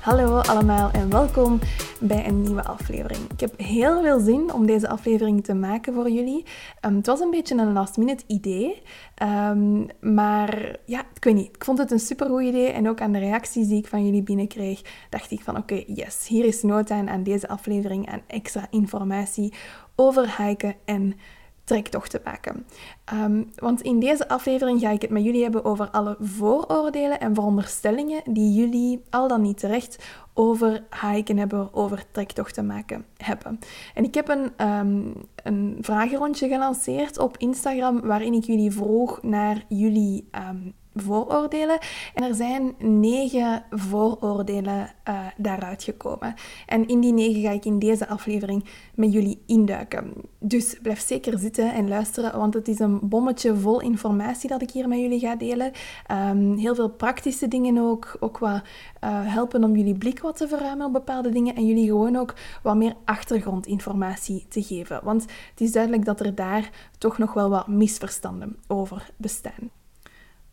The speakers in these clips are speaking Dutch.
Hallo allemaal en welkom bij een nieuwe aflevering. Ik heb heel veel zin om deze aflevering te maken voor jullie. Ehm, het was een beetje een last minute idee, ehm, maar ja, ik weet niet. Ik vond het een supergoed idee en ook aan de reacties die ik van jullie binnenkreeg, dacht ik van oké, yes, hier is nood aan aan deze aflevering aan extra informatie over hiken en trektochten maken. Um, want in deze aflevering ga ik het met jullie hebben over alle vooroordelen en veronderstellingen die jullie al dan niet terecht over hiken hebben, over trektochten maken hebben. En ik heb een, um, een vragenrondje gelanceerd op Instagram waarin ik jullie vroeg naar jullie um, vooroordelen. En er zijn negen vooroordelen uh, daaruit gekomen. En in die negen ga ik in deze aflevering met jullie induiken. Dus blijf zeker zitten en luisteren, want het is een bommetje vol informatie dat ik hier met jullie ga delen. Um, heel veel praktische dingen ook. Ook wat uh, helpen om jullie blik wat te verruimen op bepaalde dingen. En jullie gewoon ook wat meer achtergrondinformatie te geven. Want het is duidelijk dat er daar toch nog wel wat misverstanden over bestaan.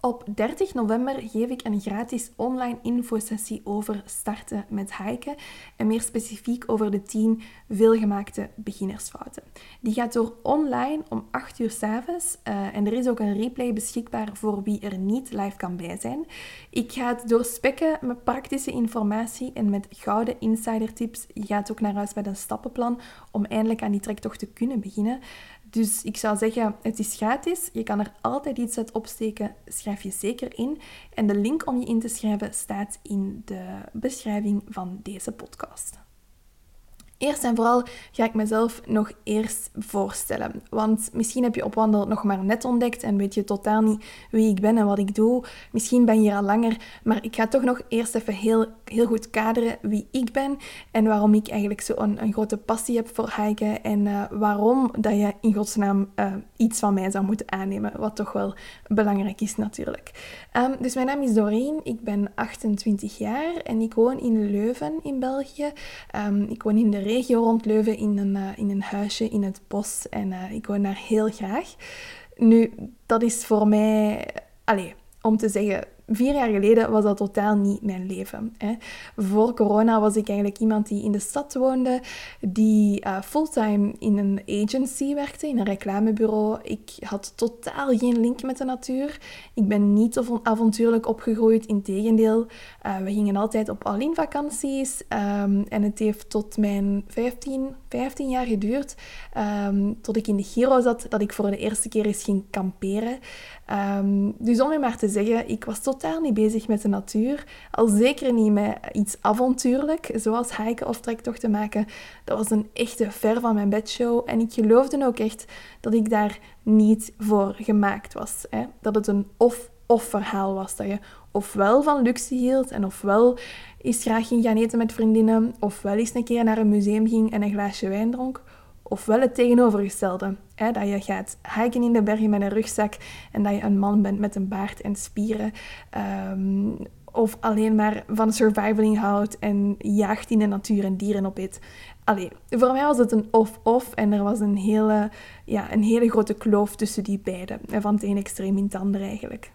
Op 30 november geef ik een gratis online infosessie over starten met hiken en meer specifiek over de 10 veelgemaakte beginnersfouten. Die gaat door online om 8 uur s avonds uh, en er is ook een replay beschikbaar voor wie er niet live kan bij zijn. Ik ga het doorspekken met praktische informatie en met gouden insider tips. Je gaat ook naar huis met een stappenplan om eindelijk aan die trektocht te kunnen beginnen. Dus ik zou zeggen, het is gratis. Je kan er altijd iets uit opsteken. Schrijf je zeker in. En de link om je in te schrijven staat in de beschrijving van deze podcast. Eerst en vooral ga ik mezelf nog eerst voorstellen. Want misschien heb je op wandel nog maar net ontdekt en weet je totaal niet wie ik ben en wat ik doe. Misschien ben je hier al langer, maar ik ga toch nog eerst even heel, heel goed kaderen wie ik ben en waarom ik eigenlijk zo'n een, een, grote passie heb voor hiken en uh, waarom dat je in godsnaam uh, iets van mij zou moeten aannemen, wat toch wel belangrijk is natuurlijk. Um, dus mijn naam is Doreen, ik ben 28 jaar en ik woon in Leuven in België. Um, ik woon in de regio rond Leuven in een, uh, in een huisje in het bos. En uh, ik woon daar heel graag. Nu, dat is voor mij... Allez, om te zeggen, vier jaar geleden was dat totaal niet mijn leven. Hè. Voor corona was ik eigenlijk iemand die in de stad woonde, die uh, fulltime in een agency werkte, in een reclamebureau. Ik had totaal geen link met de natuur. Ik ben niet avontuurlijk opgegroeid, integendeel. Uh, we gingen altijd op all-in vakanties um, en het heeft tot mijn 15, 15 jaar geduurd, um, tot ik in de Giro zat, dat ik voor de eerste keer eens ging kamperen. Um, dus om je maar te zeggen, ik was totaal niet bezig met de natuur. Al zeker niet met iets avontuurlijk, zoals hiken of trektochten maken. Dat was een echte ver van mijn bedshow. En ik geloofde ook echt dat ik daar niet voor gemaakt was. Hè? Dat het een of-of verhaal was. Dat je ofwel van luxe hield en ofwel eens graag ging gaan eten met vriendinnen, ofwel eens een keer naar een museum ging en een glaasje wijn dronk Ofwel het tegenovergestelde. Hè, dat je gaat hiken in de bergen met een rugzak en dat je een man bent met een baard en spieren. Um, of alleen maar van survivaling houdt en jaagt in de natuur en dieren op eet. Allee, voor mij was het een of-of en er was een hele, ja, een hele grote kloof tussen die beide. Van het een extreem in het ander eigenlijk.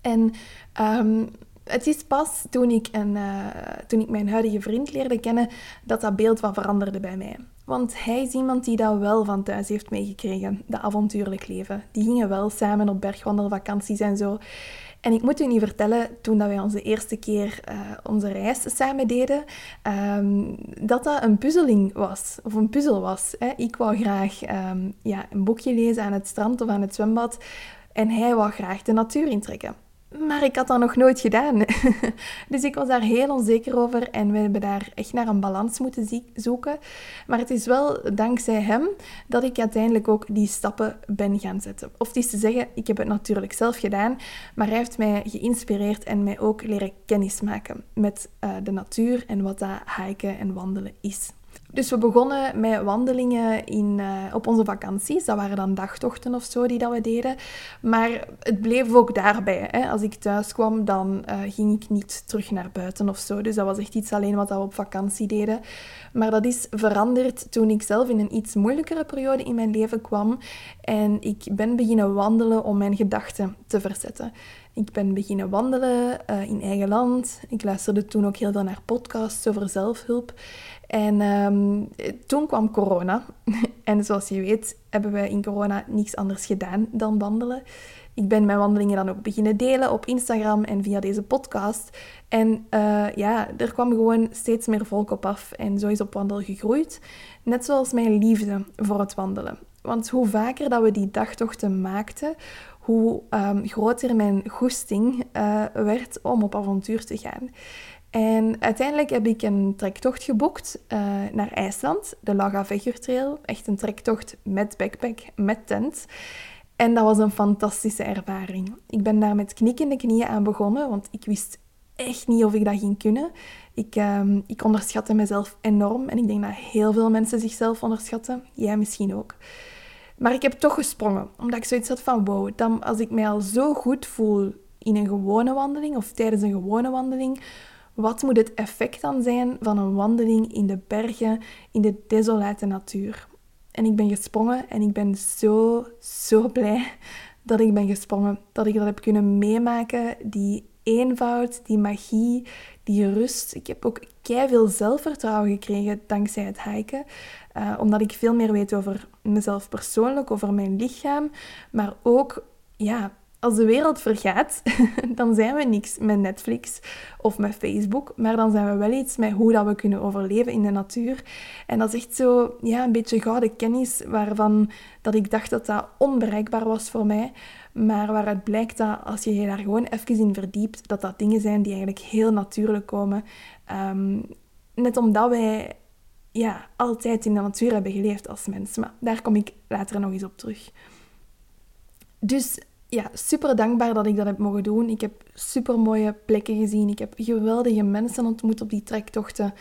En um, het is pas toen ik, een, uh, toen ik mijn huidige vriend leerde kennen dat dat beeld wat veranderde bij mij. Want hij is iemand die dat wel van thuis heeft meegekregen, dat avontuurlijk leven. Die gingen wel samen op bergwandelvakanties en zo. En ik moet u niet vertellen, toen dat wij onze eerste keer uh, onze reis samen deden, um, dat dat een puzzeling was, of een puzzel was. Hè. Ik wou graag um, ja, een boekje lezen aan het strand of aan het zwembad, en hij wou graag de natuur intrekken. Maar ik had dat nog nooit gedaan. dus ik was daar heel onzeker over en we hebben daar echt naar een balans moeten zoeken. Maar het is wel dankzij hem dat ik uiteindelijk ook die stappen ben gaan zetten. Of het te zeggen, ik heb het natuurlijk zelf gedaan, maar hij heeft mij geïnspireerd en mij ook leren kennismaken met uh, de natuur en wat dat hiken en wandelen is. Dus we begonnen met wandelingen in, uh, op onze vakanties. Dat waren dan dagtochten of zo die dat we deden. Maar het bleef ook daarbij. Hè. Als ik thuis kwam, dan uh, ging ik niet terug naar buiten of zo. Dus dat was echt iets alleen wat we op vakantie deden. Maar dat is veranderd toen ik zelf in een iets moeilijkere periode in mijn leven kwam. En ik ben beginnen wandelen om mijn gedachten te verzetten. Ik ben beginnen wandelen uh, in eigen land. Ik luisterde toen ook heel veel naar podcasts over zelfhulp. En um, toen kwam corona. en zoals je weet hebben we in corona niets anders gedaan dan wandelen. Ik ben mijn wandelingen dan ook beginnen delen op Instagram en via deze podcast. En uh, ja, er kwam gewoon steeds meer volk op af. En zo is op wandel gegroeid. Net zoals mijn liefde voor het wandelen. Want hoe vaker dat we die dagtochten maakten, hoe um, groter mijn goesting uh, werd om op avontuur te gaan. En uiteindelijk heb ik een trektocht geboekt uh, naar IJsland, de Laga Trail. Echt een trektocht met backpack, met tent. En dat was een fantastische ervaring. Ik ben daar met knikkende knieën aan begonnen, want ik wist echt niet of ik dat ging kunnen. Ik, uh, ik onderschatte mezelf enorm en ik denk dat heel veel mensen zichzelf onderschatten. Jij misschien ook. Maar ik heb toch gesprongen, omdat ik zoiets had van wow, dan, als ik mij al zo goed voel in een gewone wandeling of tijdens een gewone wandeling, wat moet het effect dan zijn van een wandeling in de bergen, in de desolate natuur? En ik ben gesprongen en ik ben zo, zo blij dat ik ben gesprongen. Dat ik dat heb kunnen meemaken. Die eenvoud, die magie, die rust. Ik heb ook veel zelfvertrouwen gekregen dankzij het hiken. Uh, omdat ik veel meer weet over mezelf persoonlijk, over mijn lichaam. Maar ook ja, als de wereld vergaat, dan zijn we niks met Netflix of met Facebook, maar dan zijn we wel iets met hoe dat we kunnen overleven in de natuur. En dat is echt zo, ja, een beetje gouden kennis waarvan dat ik dacht dat dat onbereikbaar was voor mij, maar waaruit blijkt dat als je je daar gewoon even in verdiept, dat dat dingen zijn die eigenlijk heel natuurlijk komen. Um, net omdat wij ja, altijd in de natuur hebben geleefd als mens. Maar daar kom ik later nog eens op terug. Dus ja, super dankbaar dat ik dat heb mogen doen. Ik heb super mooie plekken gezien. Ik heb geweldige mensen ontmoet op die trektochten.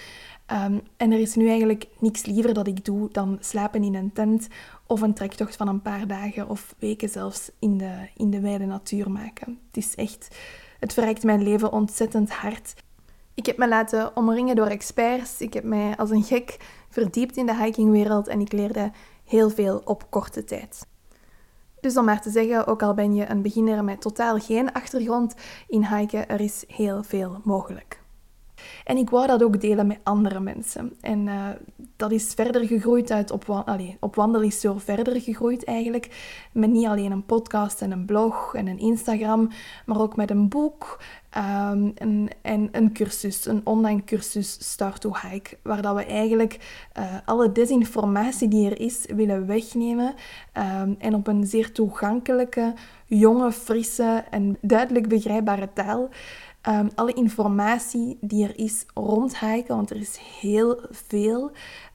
Um, en er is nu eigenlijk niks liever dat ik doe dan slapen in een tent of een trektocht van een paar dagen of weken zelfs in de, in de wijde natuur maken. Het is echt, het verrijkt mijn leven ontzettend hard. Ik heb me laten omringen door experts. Ik heb mij als een gek verdiept in de hikingwereld en ik leerde heel veel op korte tijd. Dus om maar te zeggen, ook al ben je een beginner met totaal geen achtergrond in hiken, er is heel veel mogelijk. En ik wou dat ook delen met andere mensen. En uh, dat is verder gegroeid uit op, allee, op wandel is zo verder gegroeid eigenlijk. Met niet alleen een podcast en een blog en een Instagram, maar ook met een boek um, en, en, een cursus, een online cursus Start to Hike, waar dat we eigenlijk uh, alle desinformatie die er is willen wegnemen um, en op een zeer toegankelijke, jonge, frisse en duidelijk begrijpbare taal Um, alle informatie die er is rond hiken, want er is heel veel.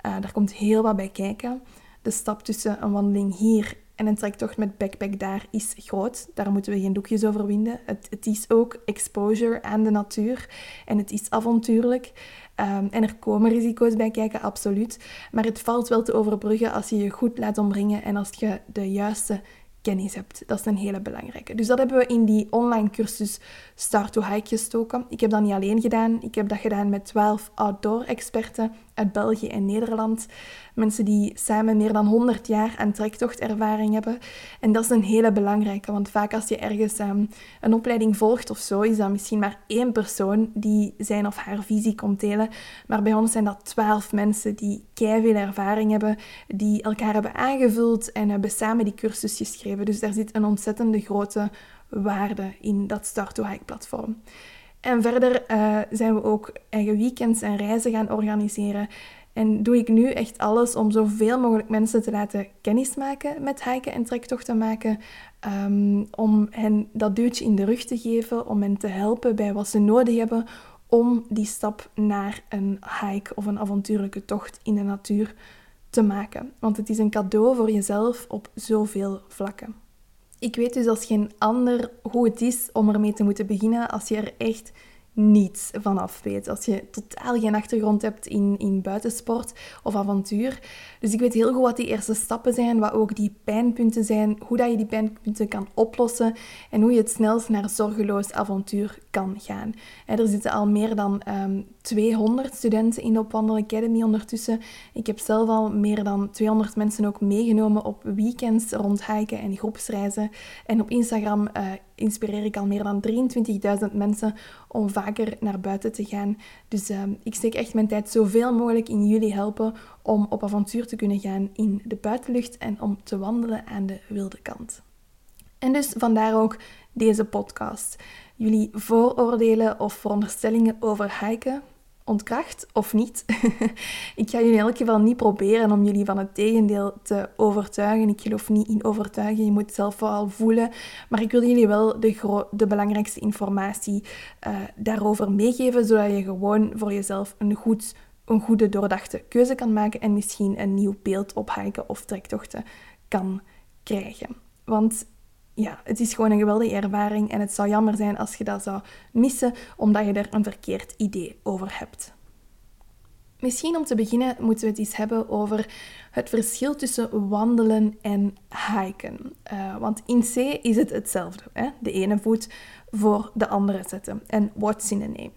Uh, daar komt heel wat bij kijken. De stap tussen een wandeling hier en een trektocht met backpack daar is groot. Daar moeten we geen doekjes over winden. Het, het is ook exposure aan de natuur en het is avontuurlijk. Um, en er komen risico's bij kijken, absoluut. Maar het valt wel te overbruggen als je je goed laat omringen en als je de juiste kennis hebt. Dat is een hele belangrijke. Dus dat hebben we in die online cursus Start to Hike gestoken. Ik heb dat niet alleen gedaan. Ik heb dat gedaan met 12 outdoor-experten uit België en Nederland. Mensen die samen meer dan 100 jaar aan trektochtervaring hebben. En dat is een hele belangrijke, want vaak als je ergens um, een opleiding volgt of zo, is dat misschien maar één persoon die zijn of haar visie komt delen. Maar bij ons zijn dat 12 mensen die veel ervaring hebben, die elkaar hebben aangevuld en hebben samen die cursus geschreven. Dus daar zit een ontzettende grote waarde in dat Start-to-Hike-platform. En verder uh, zijn we ook eigen weekends en reizen gaan organiseren. En doe ik nu echt alles om zoveel mogelijk mensen te laten kennismaken met hiken en trektochten maken. Um, om hen dat duwtje in de rug te geven, om hen te helpen bij wat ze nodig hebben om die stap naar een hike of een avontuurlijke tocht in de natuur te maken. Want het is een cadeau voor jezelf op zoveel vlakken. Ik weet dus als geen ander hoe het is om ermee te moeten beginnen als je er echt niets vanaf weet. Als je totaal geen achtergrond hebt in, in buitensport of avontuur. Dus ik weet heel goed wat die eerste stappen zijn, wat ook die pijnpunten zijn, hoe dat je die pijnpunten kan oplossen en hoe je het snelst naar zorgeloos avontuur kan gaan. er zitten al meer dan 200 ehm, studenten in de Opwandel Academy ondertussen. Ik heb zelf al meer dan 200 mensen ook meegenomen op weekends rond hiken en groepsreizen. En op Instagram uh, inspireer ik al meer dan 23.000 mensen om vaker naar buiten te gaan. Dus uh, ik steek echt mijn tijd zoveel mogelijk in jullie helpen om op avontuur te kunnen gaan in de buitenlucht en om te wandelen aan de wilde kant. En dus vandaar ook deze podcast. Jullie vooroordelen of veronderstellingen over hiken ontkracht of niet. ik ga jullie in elk geval niet proberen om jullie van het tegendeel te overtuigen. Ik geloof niet in overtuigen, je moet het zelf vooral voelen. Maar ik wil jullie wel de, de belangrijkste informatie uh, daarover meegeven, zodat je gewoon voor jezelf een, goed, een goede doordachte keuze kan maken en misschien een nieuw beeld op hiken of trektochten kan krijgen. Want ja, het is gewoon een geweldige ervaring en het zou jammer zijn als je dat zou missen omdat je er een verkeerd idee over hebt. Misschien om te beginnen moeten we het eens hebben over het verschil tussen wandelen en hiken. Uh, want in C is het hetzelfde. Hè? De ene voet voor de andere zetten. En what's in a name.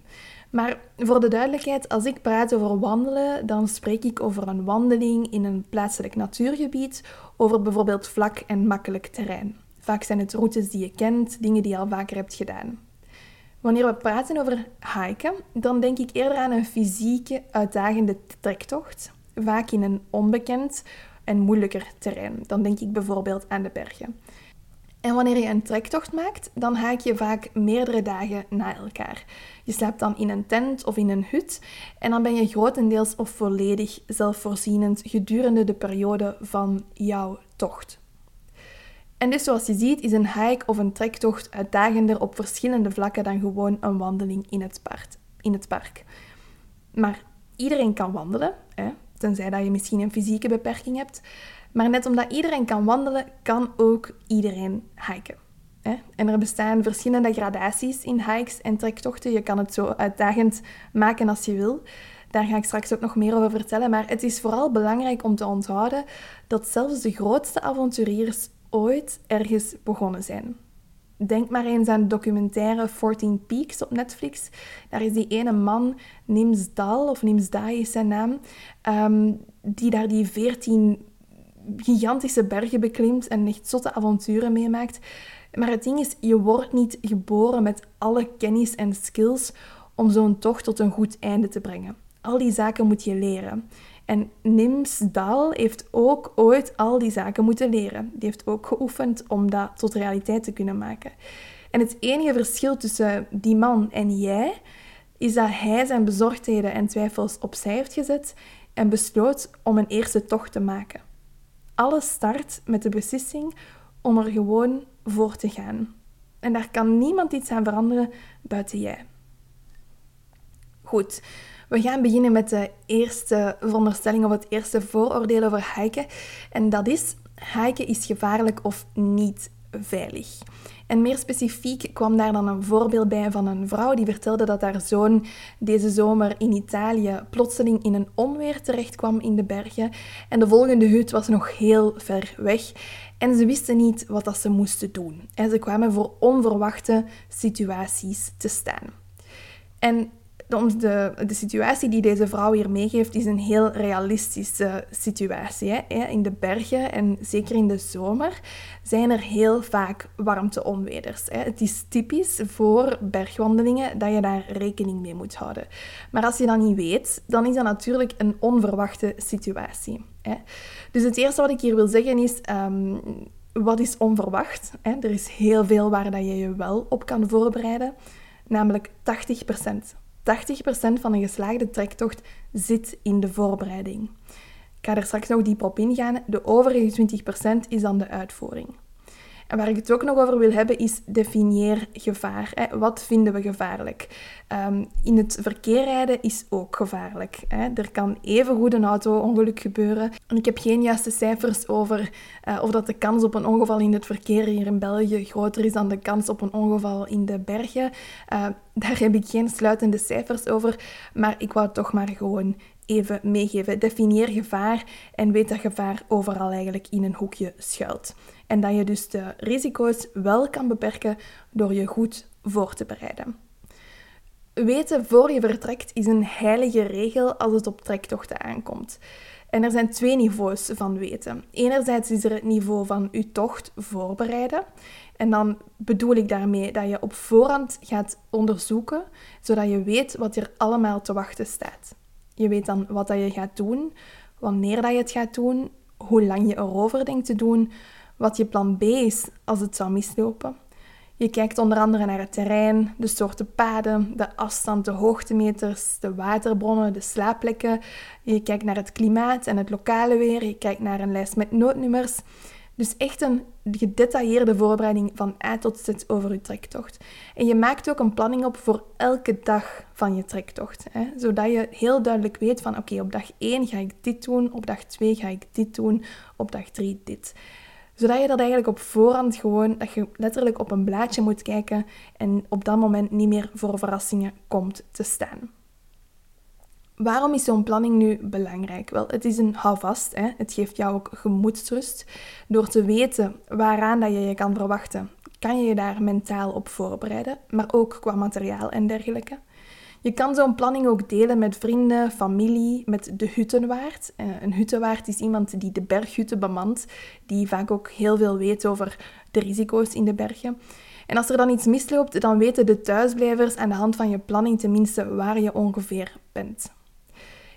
Maar voor de duidelijkheid, als ik praat over wandelen, dan spreek ik over een wandeling in een plaatselijk natuurgebied, over bijvoorbeeld vlak en makkelijk terrein. Vaak zijn het routes die je kent, dingen die je al vaker hebt gedaan. Wanneer we praten over hiken, dan denk ik eerder aan een fysieke, uitdagende trektocht, vaak in een onbekend en moeilijker terrein. Dan denk ik bijvoorbeeld aan de bergen. En wanneer je een trektocht maakt, dan haak je vaak meerdere dagen na elkaar. Je slaapt dan in een tent of in een hut en dan ben je grotendeels of volledig zelfvoorzienend gedurende de periode van jouw tocht. En dus zoals je ziet is een hike of een trektocht uitdagender op verschillende vlakken dan gewoon een wandeling in het, park. In het park. Maar iedereen kan wandelen, hè? tenzij dat je misschien een fysieke beperking hebt. Maar net omdat iedereen kan wandelen, kan ook iedereen hiken. Hè? En er bestaan verschillende gradaties in hikes en trektochten. Je kan het zo uitdagend maken als je wil. Daar ga ik straks ook nog meer over vertellen. Maar het is vooral belangrijk om te onthouden dat zelfs de grootste avonturiers ooit ergens begonnen zijn. Denk maar eens aan de documentaire 14 Peaks op Netflix. Daar is die ene man, Nimsdal, of Nimsdai is zijn naam, um, die daar die 14 gigantische bergen beklimt en echt zotte avonturen meemaakt. Maar het ding is, je wordt niet geboren met alle kennis en skills om zo'n tocht tot een goed einde te brengen. Al die zaken moet je leren. En Nims Daal heeft ook ooit al die zaken moeten leren. Die heeft ook geoefend om dat tot realiteit te kunnen maken. En het enige verschil tussen die man en jij is dat hij zijn bezorgdheden en twijfels opzij heeft gezet en besloot om een eerste tocht te maken. Alles start met de beslissing om er gewoon voor te gaan. En daar kan niemand iets aan veranderen buiten jij. Goed, we gaan beginnen met de eerste veronderstelling of het eerste vooroordeel over hiken. En dat is, hiken is gevaarlijk of niet veilig. En meer specifiek kwam daar dan een voorbeeld bij van een vrouw die vertelde dat haar zoon deze zomer in Italië plotseling in een onweer terecht kwam in de bergen. En de volgende hut was nog heel ver weg. En ze wisten niet wat dat ze moesten doen. En ze kwamen voor onverwachte situaties te staan. En de, de situatie die deze vrouw hier meegeeft is een heel realistische situatie. Hè? In de bergen en zeker in de zomer zijn er heel vaak warmteonweders. Hè? Het is typisch voor bergwandelingen dat je daar rekening mee moet houden. Maar als je dat niet weet, dan is dat natuurlijk een onverwachte situatie. Hè? Dus het eerste wat ik hier wil zeggen is... Um, wat is onverwacht? Er is heel veel waar dat je je wel op kan voorbereiden, namelijk 80% 80% van een geslaagde trektocht zit in de voorbereiding. Ik ga er straks nog dieper op ingaan. De overige 20% is dan de uitvoering. En waar ik het ook nog over wil hebben is definieer gevaar. Hè. Wat vinden we gevaarlijk? Um, in het verkeer rijden is ook gevaarlijk. Hè. Er kan evengoed een auto-ongeluk gebeuren. En ik heb geen juiste cijfers over uh, of dat de kans op een ongeval in het verkeer hier in België groter is dan de kans op een ongeval in de bergen. Uh, daar heb ik geen sluitende cijfers over, maar ik wou toch maar gewoon even meegeven. Definieer gevaar en weet dat gevaar overal eigenlijk in een hoekje schuilt. En dat je dus de risico's wel kan beperken door je goed voor te bereiden. Weten voor je vertrekt is een heilige regel als het op trektochten aankomt. En er zijn twee niveaus van weten. Enerzijds is er het niveau van je tocht voorbereiden. En dan bedoel ik daarmee dat je op voorhand gaat onderzoeken, zodat je weet wat er allemaal te wachten staat. Je weet dan wat dat je gaat doen, wanneer dat je het gaat doen, hoe lang je erover denkt te doen, wat je plan B is als het zou mislopen. Je kijkt onder andere naar het terrein, de soorten paden, de afstand, de hoogtemeters, de waterbronnen, de slaapplekken. Je kijkt naar het klimaat en het lokale weer. Je kijkt naar een lijst met noodnummers. Dus echt een gedetailleerde voorbereiding van A tot Z over je trektocht. En je maakt ook een planning op voor elke dag van je trektocht. Hè? Zodat je heel duidelijk weet van oké, op dag 1 ga ik dit doen, op dag 2 ga ik dit doen, op dag 3 dit. Zodat je dat eigenlijk op voorhand gewoon, dat je letterlijk op een blaadje moet kijken en op dat moment niet meer voor verrassingen komt te staan. Waarom is zo'n planning nu belangrijk? Wel, het is een houvast. Hè? Het geeft jou ook gemoedsrust. Door te weten waaraan dat je je kan verwachten, kan je je daar mentaal op voorbereiden, maar ook qua materiaal en dergelijke. Je kan zo'n planning ook delen met vrienden, familie, met de huttenwaard. Eh, een huttenwaard is iemand die de berghutten bemant, die vaak ook heel veel weet over de risico's in de bergen. En als er dan iets misloopt, dan weten de thuisblijvers aan de hand van je planning tenminste waar je ongeveer bent.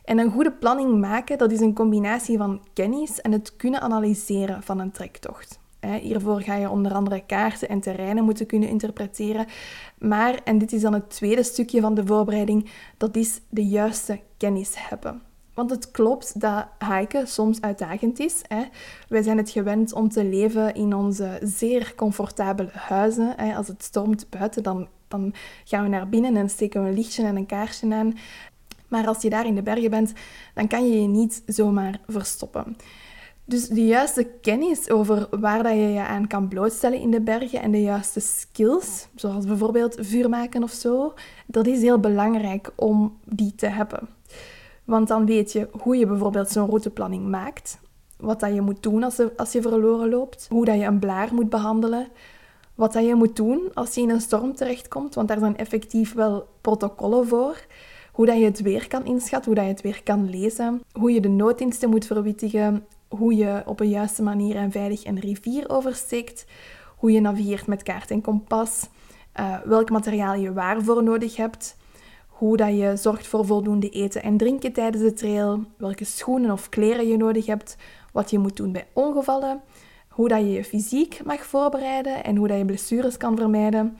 En een goede planning maken, dat is een combinatie van kennis en het kunnen analyseren van een trektocht. Hiervoor ga je onder andere kaarten en terreinen moeten kunnen interpreteren. Maar, en dit is dan het tweede stukje van de voorbereiding, dat is de juiste kennis hebben. Want het klopt dat hiken soms uitdagend is. Hè. Wij zijn het gewend om te leven in onze zeer comfortabele huizen. Hè. Als het stormt buiten, dan, dan gaan we naar binnen en steken we een lichtje en een kaarsje aan. Maar als je daar in de bergen bent, dan kan je je niet zomaar verstoppen. Dus de juiste kennis over waar dat je je aan kan blootstellen in de bergen en de juiste skills, zoals bijvoorbeeld vuur maken of zo, dat is heel belangrijk om die te hebben. Want dan weet je hoe je bijvoorbeeld zo'n routeplanning maakt, wat dat je moet doen als je, als je verloren loopt, hoe dat je een blaar moet behandelen, wat dat je moet doen als je in een storm terechtkomt, want daar zijn effectief wel protocollen voor hoe dat je het weer kan inschatten, hoe dat je het weer kan lezen, hoe je de nooddiensten moet verwittigen, hoe je op een juiste manier en veilig een rivier oversteekt, hoe je navigeert met kaart en kompas, uh, welk materiaal je waarvoor nodig hebt, hoe dat je zorgt voor voldoende eten en drinken tijdens de trail, welke schoenen of kleren je nodig hebt, wat je moet doen bij ongevallen, hoe dat je je fysiek mag voorbereiden en hoe dat je blessures kan vermijden,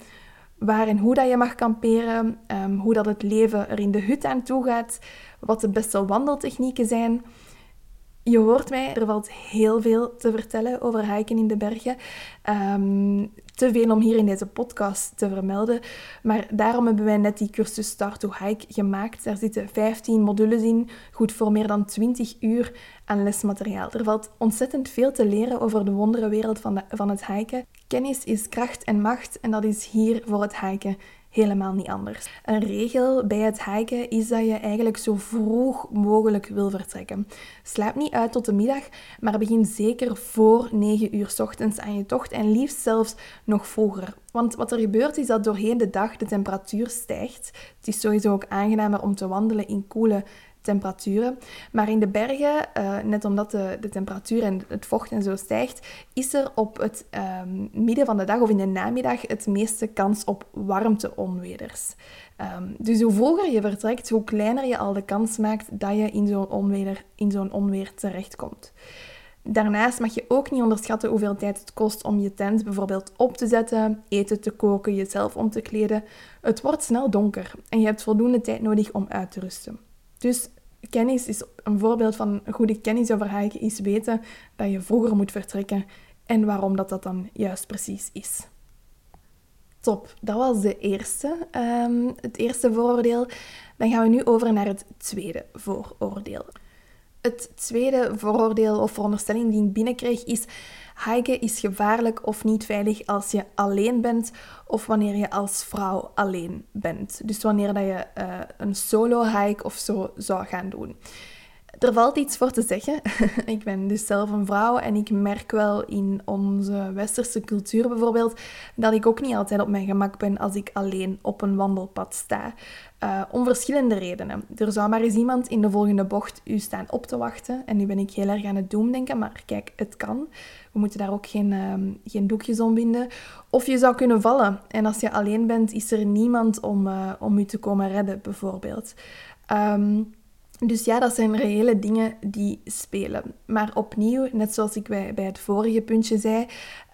waar en hoe dat je mag kamperen, um, hoe dat het leven er in de hut aan toe gaat, wat de beste wandeltechnieken zijn. Je hoort mij, er valt heel veel te vertellen over hiken in de bergen. Um, te veel om hier in deze podcast te vermelden. Maar daarom hebben wij net die cursus Start to Hike gemaakt. Daar zitten 15 modules in, goed voor meer dan 20 uur aan lesmateriaal. Er valt ontzettend veel te leren over de wonderenwereld van, van het hiken. Kennis is kracht en macht en dat is hier voor het hiken helemaal niet anders. Een regel bij het hiken is dat je eigenlijk zo vroeg mogelijk wil vertrekken. Slaap niet uit tot de middag, maar begin zeker voor 9 uur ochtends aan je tocht en liefst zelfs nog vroeger. Want wat er gebeurt is dat doorheen de dag de temperatuur stijgt. Het is sowieso ook aangenamer om te wandelen in koele temperaturen. Maar in de bergen, uh, net omdat de, de, temperatuur en het vocht en zo stijgt, is er op het um, midden van de dag of in de namiddag het meeste kans op warmteonweders. Um, dus hoe vroeger je vertrekt, hoe kleiner je al de kans maakt dat je in zo'n onweer, in zo'n onweer terechtkomt. Daarnaast mag je ook niet onderschatten hoeveel tijd het kost om je tent bijvoorbeeld op te zetten, eten te koken, jezelf om te kleden. Het wordt snel donker en je hebt voldoende tijd nodig om uit te rusten. Dus kennis is een voorbeeld van goede kennis over hiken is weten dat je vroeger moet vertrekken en waarom dat, dat dan juist precies is. Top, dat was de eerste, um, het eerste vooroordeel. Dan gaan we nu over naar het tweede vooroordeel. Het tweede vooroordeel of veronderstelling die ik binnenkreeg is... Hiken is gevaarlijk of niet veilig als je alleen bent of wanneer je als vrouw alleen bent. Dus wanneer dat je uh, een solo hike of zo zou gaan doen. Er valt iets voor te zeggen. ik ben dus zelf een vrouw en ik merk wel in onze westerse cultuur bijvoorbeeld dat ik ook niet altijd op mijn gemak ben als ik alleen op een wandelpad sta. Uh, om verschillende redenen. Er zou maar eens iemand in de volgende bocht u staan op te wachten. En nu ben ik heel erg aan het doemdenken, maar kijk, het kan. We moeten daar ook geen, uh, geen doekjes om binden. Of je zou kunnen vallen. En als je alleen bent, is er niemand om, uh, om u te komen redden, bijvoorbeeld. Um, dus ja, dat zijn reële dingen die spelen. Maar opnieuw, net zoals ik bij, bij het vorige puntje zei,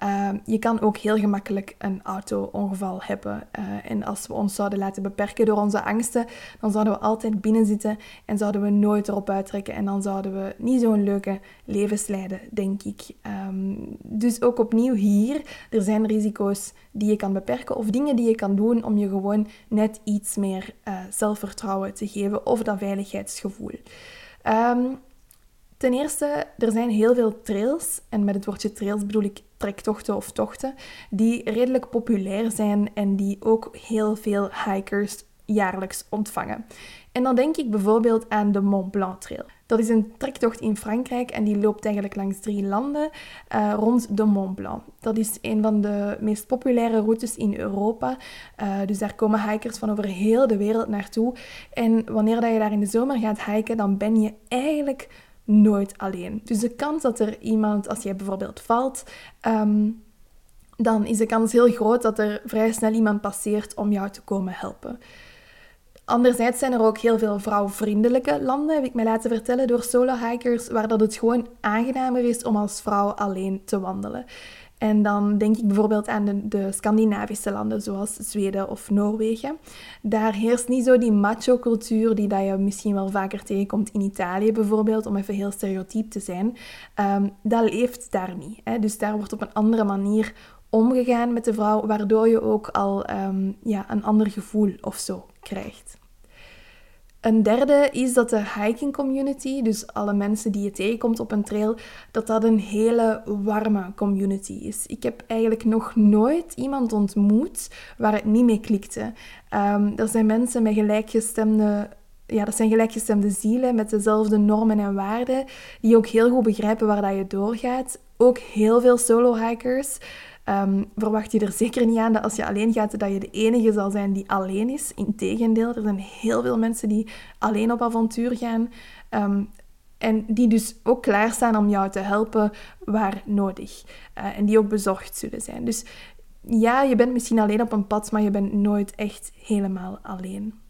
uh, je kan ook heel gemakkelijk een auto-ongeval hebben. Uh, en als we ons zouden laten beperken door onze angsten, dan zouden we altijd binnen zitten en zouden we nooit erop uittrekken. En dan zouden we niet zo'n leuke levens leiden, denk ik. Um, dus ook opnieuw hier, er zijn risico's die je kan beperken of dingen die je kan doen om je gewoon net iets meer uh, zelfvertrouwen te geven of dat veiligheidsgevoel. Um, ten eerste, er zijn heel veel trails, en met het woordje trails bedoel ik trektochten of tochten, die redelijk populair zijn en die ook heel veel hikers jaarlijks ontvangen. En dan denk ik bijvoorbeeld aan de Mont Blanc Trail. Dat is een trektocht in Frankrijk en die loopt eigenlijk langs drie landen uh, rond de Mont Blanc. Dat is een van de meest populaire routes in Europa. Uh, dus daar komen hikers van over heel de wereld naartoe. En wanneer dat je daar in de zomer gaat hiken, dan ben je eigenlijk nooit alleen. Dus de kans dat er iemand, als jij bijvoorbeeld valt, um, dan is de kans heel groot dat er vrij snel iemand passeert om jou te komen helpen. Anderzijds zijn er ook heel veel vrouwvriendelijke landen, heb ik mij laten vertellen door solo-hikers, waar dat het gewoon aangenamer is om als vrouw alleen te wandelen. En dan denk ik bijvoorbeeld aan de, de, Scandinavische landen, zoals Zweden of Noorwegen. Daar heerst niet zo die macho-cultuur die dat je misschien wel vaker tegenkomt in Italië bijvoorbeeld, om even heel stereotyp te zijn. Um, dat leeft daar niet. Hè? Dus daar wordt op een andere manier omgegaan met de vrouw, waardoor je ook al um, ja, een ander gevoel of zo krijgt. Een derde is dat de hiking community, dus alle mensen die je tegenkomt op een trail, dat dat een hele warme community is. Ik heb eigenlijk nog nooit iemand ontmoet waar het niet mee klikte. Um, er zijn mensen met gelijkgestemde ja, dat zijn gelijkgestemde zielen met dezelfde normen en waarden, die ook heel goed begrijpen waar dat je doorgaat. Ook heel veel solo-hikers. Um, verwacht je er zeker niet aan dat als je alleen gaat, dat je de enige zal zijn die alleen is. Integendeel, er zijn heel veel mensen die alleen op avontuur gaan. Um, en die dus ook klaarstaan om jou te helpen waar nodig. Uh, en die ook bezorgd zullen zijn. Dus ja, je bent misschien alleen op een pad, maar je bent nooit echt helemaal alleen.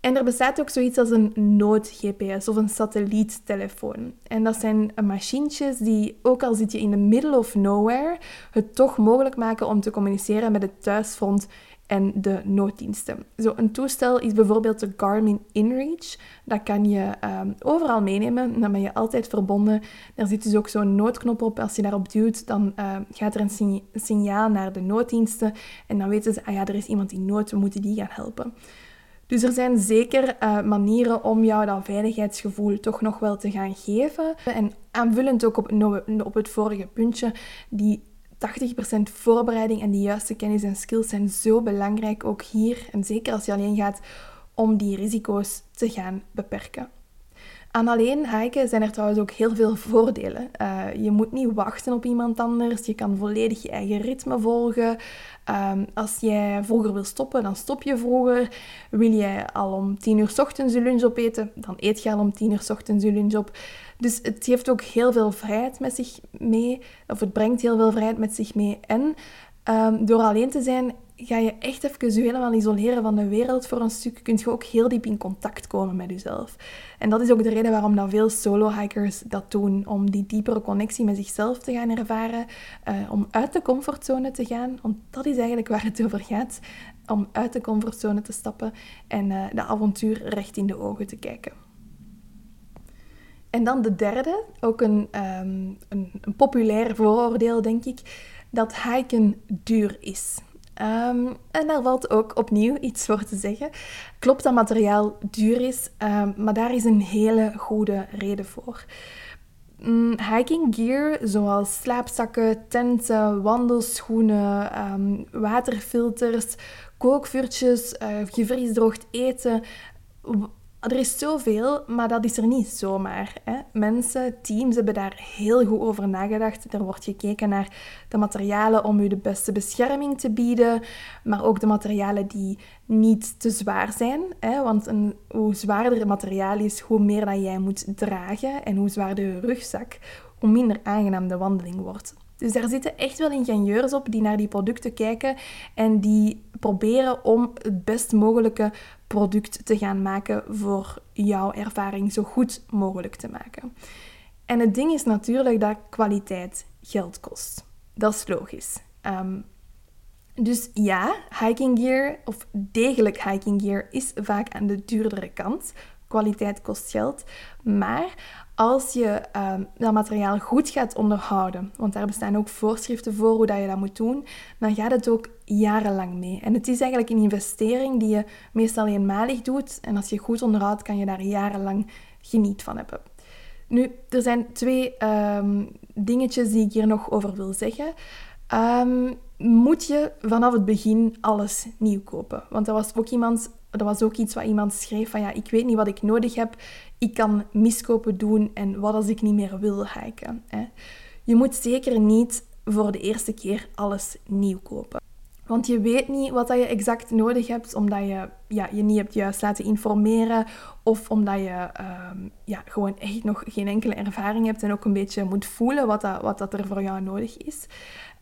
En er bestaat ook zoiets als een nood-GPS of een satelliettelefoon. En dat zijn machientjes die, ook al zit je in the middle of nowhere, het toch mogelijk maken om te communiceren met het thuisfront en de nooddiensten. Zo een toestel is bijvoorbeeld de Garmin InReach. Dat kan je um, overal meenemen. Dan ben je altijd verbonden. Daar zit dus ook zo'n noodknop op. Als je daarop duwt, dan uh, gaat er een, signaal naar de nooddiensten. En dan weten ze, ah ja, er is iemand in nood, we moeten die gaan helpen. Dus er zijn zeker uh, manieren om jou dat veiligheidsgevoel toch nog wel te gaan geven. En aanvullend ook op, op het vorige puntje, die 80% voorbereiding en die juiste kennis en skills zijn zo belangrijk ook hier. En zeker als je alleen gaat om die risico's te gaan beperken. Aan alleen hiken zijn er trouwens ook heel veel voordelen. Uh, je moet niet wachten op iemand anders. Je kan volledig je eigen ritme volgen. Um, als jij vroeger wil stoppen, dan stop je vroeger. Wil jij al om 10 uur ochtends je lunch opeten, dan eet je al om 10 uur ochtends je lunch op. Dus het geeft ook heel veel vrijheid met zich mee. Of het brengt heel veel vrijheid met zich mee. En um, door alleen te zijn, ga je echt even helemaal isoleren van de wereld voor een stuk, kun je ook heel diep in contact komen met jezelf. En dat is ook de reden waarom dat veel solo-hikers dat doen, om die diepere connectie met zichzelf te gaan ervaren, uh, om uit de comfortzone te gaan, want dat is eigenlijk waar het over gaat, om uit de comfortzone te stappen en uh, de avontuur recht in de ogen te kijken. En dan de derde, ook een, um, een, een populair vooroordeel, denk ik, dat hiken duur is. Um, en daar valt ook opnieuw iets voor te zeggen. Klopt dat materiaal duur is, um, maar daar is een hele goede reden voor. Mm, hiking gear, zoals slaapzakken, tenten, wandelschoenen, um, waterfilters, kookvuurtjes, uh, gevriesdroogd eten, er is zoveel, maar dat is er niet zomaar. Hè. Mensen, teams hebben daar heel goed over nagedacht. Er wordt gekeken naar de materialen om u de beste bescherming te bieden, maar ook de materialen die niet te zwaar zijn. Hè. Want een, hoe zwaarder het materiaal is, hoe meer dat jij moet dragen en hoe zwaarder je rugzak, hoe minder aangenaam de wandeling wordt. Dus daar zitten echt wel ingenieurs op die naar die producten kijken en die proberen om het best mogelijke product te gaan maken voor jouw ervaring zo goed mogelijk te maken. En het ding is natuurlijk dat kwaliteit geld kost. Dat is logisch. Um, dus ja, hiking gear of degelijk hiking gear is vaak aan de duurdere kant. Kwaliteit kost geld. Maar als je um, dat materiaal goed gaat onderhouden, want daar bestaan ook voorschriften voor hoe dat je dat moet doen, dan gaat het ook jarenlang mee. En het is eigenlijk een investering die je meestal eenmalig doet. En als je goed onderhoudt, kan je daar jarenlang geniet van hebben. Nu, er zijn twee um, dingetjes die ik hier nog over wil zeggen. Um, moet je vanaf het begin alles nieuw kopen? Want dat was ook iemand dat was ook iets wat iemand schreef van ja, ik weet niet wat ik nodig heb. Ik kan miskopen doen en wat als ik niet meer wil hiken. Hè? Je moet zeker niet voor de eerste keer alles nieuw kopen. Want je weet niet wat je exact nodig hebt, omdat je ja, je niet hebt juist laten informeren of omdat je ehm, ja, gewoon echt nog geen enkele ervaring hebt en ook een beetje moet voelen wat, dat, wat dat er voor jou nodig is.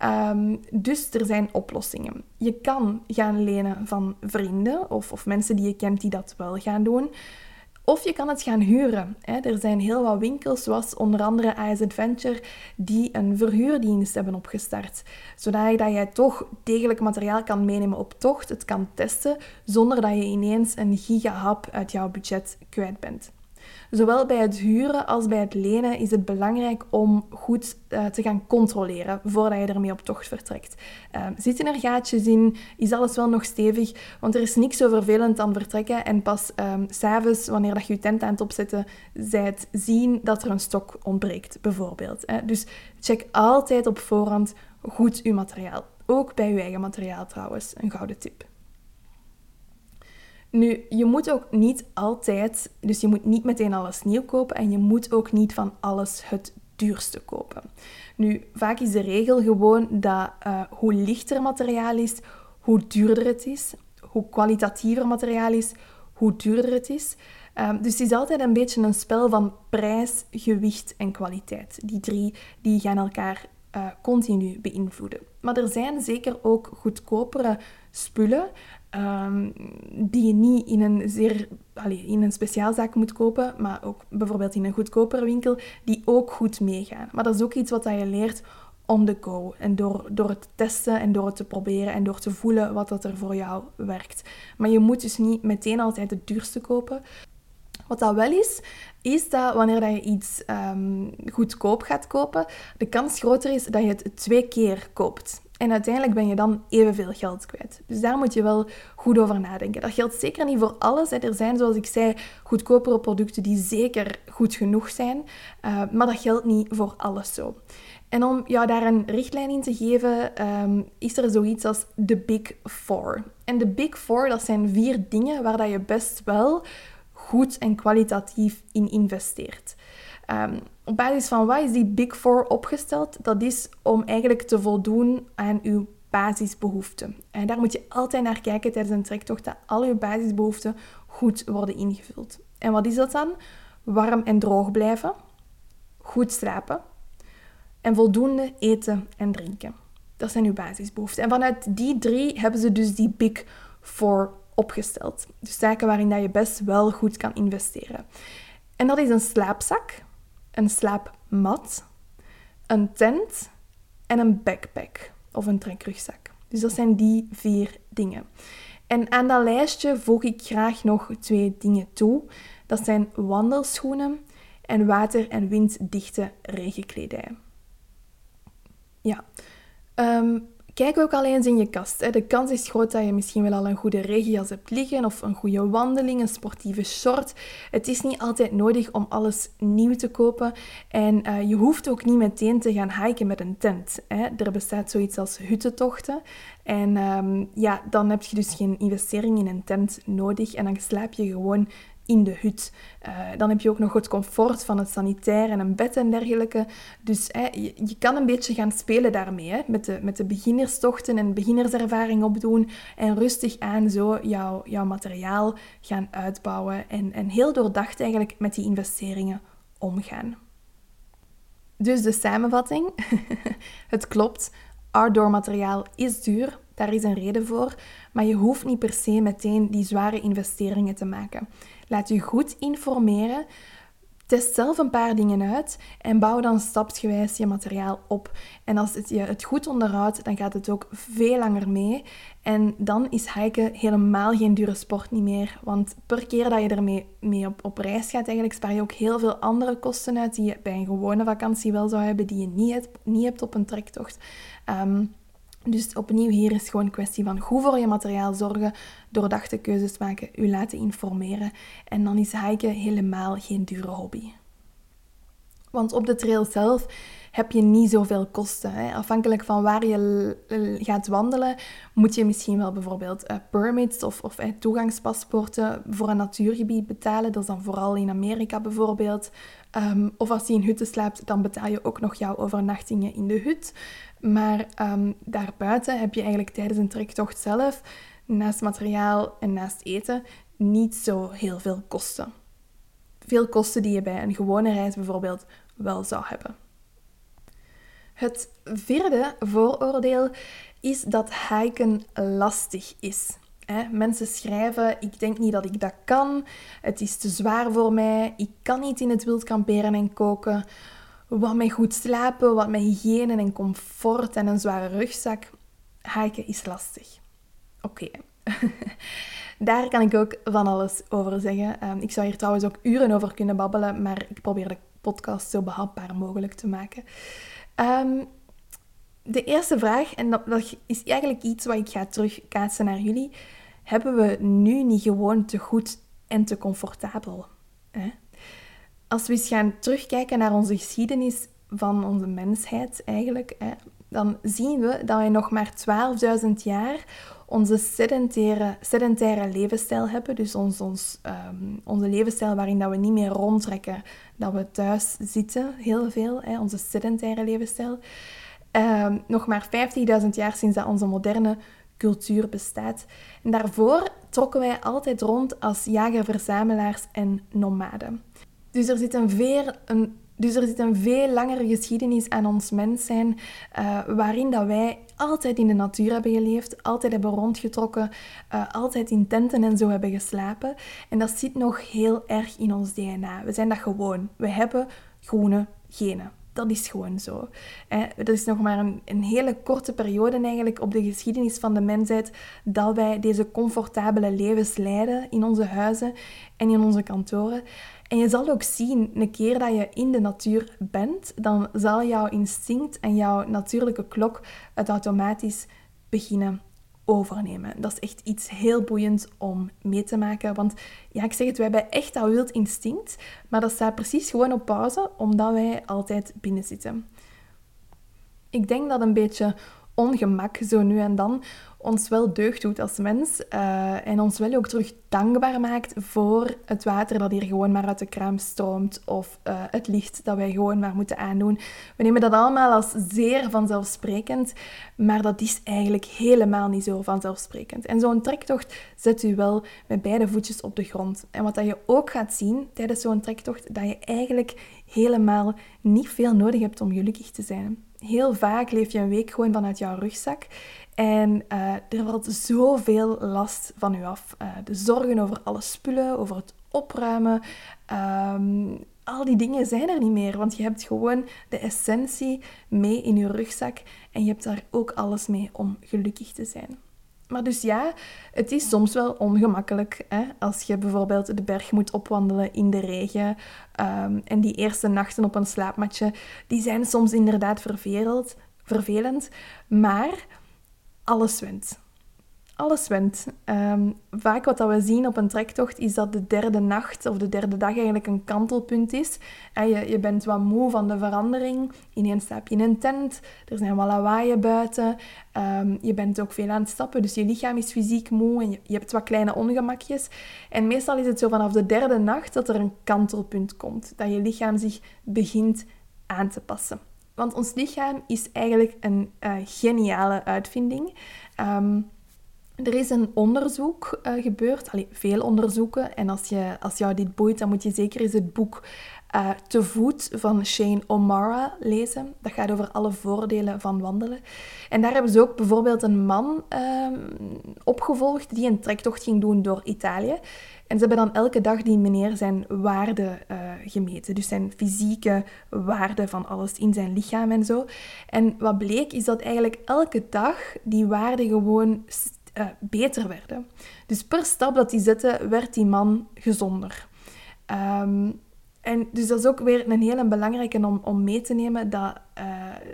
Um, dus er zijn oplossingen. Je kan gaan lenen van vrienden of, of mensen die je kent die dat wel gaan doen. Of je kan het gaan huren. Er zijn heel wat winkels, zoals onder andere Ice Adventure, die een verhuurdienst hebben opgestart. Zodat jij toch degelijk materiaal kan meenemen op tocht, het kan testen, zonder dat je ineens een gigahap uit jouw budget kwijt bent. Zowel bij het huren als bij het lenen is het belangrijk om goed uh, te gaan controleren voordat je ermee op tocht vertrekt. Uh, zitten er gaatjes in? Is alles wel nog stevig? Want er is niks zo vervelend aan vertrekken en pas um, s'avonds, wanneer dat je je tent aan het opzetten zijt, zien dat er een stok ontbreekt, bijvoorbeeld. Hè. Dus check altijd op voorhand goed uw materiaal. Ook bij uw eigen materiaal trouwens, een gouden tip. Nu, je moet ook niet altijd, dus je moet niet meteen alles nieuw kopen en je moet ook niet van alles het duurste kopen. Nu, vaak is de regel gewoon dat uh, hoe lichter materiaal is, hoe duurder het is. Hoe kwalitatiever materiaal is, hoe duurder het is. Um, dus het is altijd een beetje een spel van prijs, gewicht en kwaliteit. Die drie die gaan elkaar uh, continu beïnvloeden. Maar er zijn zeker ook goedkopere spullen um, die je niet in een, zeer, allez, in een speciaalzaak moet kopen, maar ook bijvoorbeeld in een goedkopere winkel, die ook goed meegaan. Maar dat is ook iets wat je leert on the go. En door, door het te testen en door het te proberen en door te voelen wat dat er voor jou werkt. Maar je moet dus niet meteen altijd het duurste kopen. Wat dat wel is, is dat wanneer je iets um, goedkoop gaat kopen, de kans groter is dat je het twee keer koopt. En uiteindelijk ben je dan evenveel geld kwijt. Dus daar moet je wel goed over nadenken. Dat geldt zeker niet voor alles. Er zijn, zoals ik zei, goedkopere producten die zeker goed genoeg zijn. Uh, maar dat geldt niet voor alles zo. En om jou daar een richtlijn in te geven, um, is er zoiets als de Big Four. En de Big Four, dat zijn vier dingen waar dat je best wel goed en kwalitatief in investeert. Um, op basis van wat is die Big Four opgesteld? Dat is om eigenlijk te voldoen aan uw basisbehoeften. En daar moet je altijd naar kijken tijdens een trektocht, dat al uw basisbehoeften goed worden ingevuld. En wat is dat dan? Warm en droog blijven, goed slapen en voldoende eten en drinken. Dat zijn uw basisbehoeften. En vanuit die drie hebben ze dus die Big Four opgesteld. Dus zaken waarin dat je best wel goed kan investeren. En dat is een slaapzak, een slaapmat, een tent en een backpack of een trekrugzak. Dus dat zijn die vier dingen. En aan dat lijstje voeg ik graag nog twee dingen toe. Dat zijn wandelschoenen en water- en winddichte regenkledij. Ja, um, Kijk ook al eens in je kast. De kans is groot dat je misschien wel al een goede regenjas hebt liggen of een goede wandeling, een sportieve short. Het is niet altijd nodig om alles nieuw te kopen en uh, je hoeft ook niet meteen te gaan hiken met een tent. Er bestaat zoiets als huttentochten en um, ja, dan heb je dus geen investering in een tent nodig en dan slaap je gewoon in de hut. Uh, dan heb je ook nog het comfort van het sanitair en een bed en dergelijke. Dus hè, je, kan een beetje gaan spelen daarmee. Hè, met, de, met de beginnerstochten en beginnerservaring opdoen. En rustig aan zo jouw, jouw materiaal gaan uitbouwen. En, en heel doordacht eigenlijk met die investeringen omgaan. Dus de samenvatting. het klopt. Outdoor is duur. Daar is een reden voor. Maar je hoeft niet per se meteen die zware investeringen te maken. Laat je goed informeren. Test zelf een paar dingen uit en bouw dan stapsgewijs je materiaal op. En als het je het goed onderhoudt, dan gaat het ook veel langer mee. En dan is hiken helemaal geen dure sport niet meer. Want per keer dat je ermee mee op, reis gaat, eigenlijk spaar je ook heel veel andere kosten uit die je bij een gewone vakantie wel zou hebben, die je niet hebt, niet hebt op een trektocht. Ehm, dus opnieuw, hier is gewoon een kwestie van goed voor je materiaal zorgen, doordachte keuzes maken, u laten informeren. En dan is hiken helemaal geen dure hobby. Want op de trail zelf heb je niet zoveel kosten. Hè. Afhankelijk van waar je gaat wandelen, moet je misschien wel bijvoorbeeld uh, permits of, of uh, toegangspaspoorten voor een natuurgebied betalen. Dat is dan vooral in Amerika bijvoorbeeld. Um, of als je in hutten slaapt, dan betaal je ook nog jouw overnachtingen in de hut. Maar um, daarbuiten heb je eigenlijk tijdens een trektocht zelf, naast materiaal en naast eten, niet zo heel veel kosten. Veel kosten die je bij een gewone reis bijvoorbeeld wel zou hebben. Het vierde vooroordeel is dat hiken lastig is. mensen schrijven: Ik denk niet dat ik dat kan. Het is te zwaar voor mij. Ik kan niet in het wild kamperen en koken. Wat met goed slapen, wat met hygiëne en comfort en een zware rugzak. Hiken is lastig. Oké. Daar kan ik ook van alles over zeggen. Ehm, ik zou hier trouwens ook uren over kunnen babbelen, maar ik probeer de podcast zo behapbaar mogelijk te maken. Ehm, de eerste vraag, en dat, dat, is eigenlijk iets wat ik ga terugkaatsen naar jullie. Hebben we nu niet gewoon te goed en te comfortabel? Hè? Als we eens gaan terugkijken naar onze geschiedenis van onze mensheid eigenlijk, hè, dan zien we dat wij nog maar 12.000 jaar onze sedentaire, sedentaire levensstijl hebben. Dus ons, ons, um, onze levensstijl waarin dat we niet meer rondtrekken, dat we thuis zitten, heel veel, hè, onze sedentaire levensstijl. Um, nog maar 50.000 jaar sinds dat onze moderne cultuur bestaat. En daarvoor trokken wij altijd rond als jager-verzamelaars en nomaden. Dus er zit een veel, dus er zit een veel langere geschiedenis aan ons mens zijn, uh, waarin dat wij altijd in de natuur hebben geleefd, altijd hebben rondgetrokken, uh, altijd in tenten en zo hebben geslapen. En dat zit nog heel erg in ons DNA. We zijn dat gewoon. We hebben groene genen. Dat is gewoon zo. Dat is nog maar een, een, hele korte periode eigenlijk op de geschiedenis van de mensheid dat wij deze comfortabele levens leiden in onze huizen en in onze kantoren. En je zal ook zien, een keer dat je in de natuur bent, dan zal jouw instinct en jouw natuurlijke klok het automatisch beginnen overnemen. Dat is echt iets heel boeiends om mee te maken. Want ja, ik zeg het, wij hebben echt dat wild instinct, maar dat staat precies gewoon op pauze, omdat wij altijd binnen zitten. Ik denk dat een beetje ongemak zo nu en dan ons wel deugd doet als mens uh, en ons wel ook terug dankbaar maakt voor het water dat hier gewoon maar uit de kraan stroomt of uh, het licht dat wij gewoon maar moeten aandoen. We nemen dat allemaal als zeer vanzelfsprekend, maar dat is eigenlijk helemaal niet zo vanzelfsprekend. En zo'n trektocht zet u wel met beide voetjes op de grond. En wat dat je ook gaat zien tijdens zo'n trektocht, dat je eigenlijk helemaal niet veel nodig hebt om gelukkig te zijn. Heel vaak leef je een week gewoon vanuit jouw rugzak. En uh, er valt zoveel last van u af. Uh, de zorgen over alle spullen, over het opruimen. Um, al die dingen zijn er niet meer, want je hebt gewoon de essentie mee in je rugzak en je hebt daar ook alles mee om gelukkig te zijn. Maar dus ja, het is soms wel ongemakkelijk hè? als je bijvoorbeeld de berg moet opwandelen in de regen. Um, en die eerste nachten op een slaapmatje, die zijn soms inderdaad vervelend, vervelend maar alles wint alles went. Um, vaak wat dat we zien op een trektocht is dat de derde nacht of de derde dag eigenlijk een kantelpunt is. En je, je bent wat moe van de verandering. Ineens slaap je in een tent, er zijn wat lawaaien buiten. Um, je bent ook veel aan het stappen, dus je lichaam is fysiek moe en je, je hebt wat kleine ongemakjes. En meestal is het zo vanaf de derde nacht dat er een kantelpunt komt. Dat je lichaam zich begint aan te passen. Want ons lichaam is eigenlijk een uh, geniale uitvinding. Um, er is een onderzoek uh, gebeurd, Allee, veel onderzoeken. En als, je, als jou dit boeit, dan moet je zeker eens het boek uh, Te voet van Shane O'Mara lezen. Dat gaat over alle voordelen van wandelen. En daar hebben ze ook bijvoorbeeld een man uh, opgevolgd die een trektocht ging doen door Italië. En ze hebben dan elke dag die meneer zijn waarde uh, gemeten. Dus zijn fysieke waarde van alles in zijn lichaam en zo. En wat bleek is dat eigenlijk elke dag die waarde gewoon uh, beter werden. Dus per stap dat hij zette, werd die man gezonder. Um, en dus dat is ook weer een hele belangrijke om, om mee te nemen, dat, uh,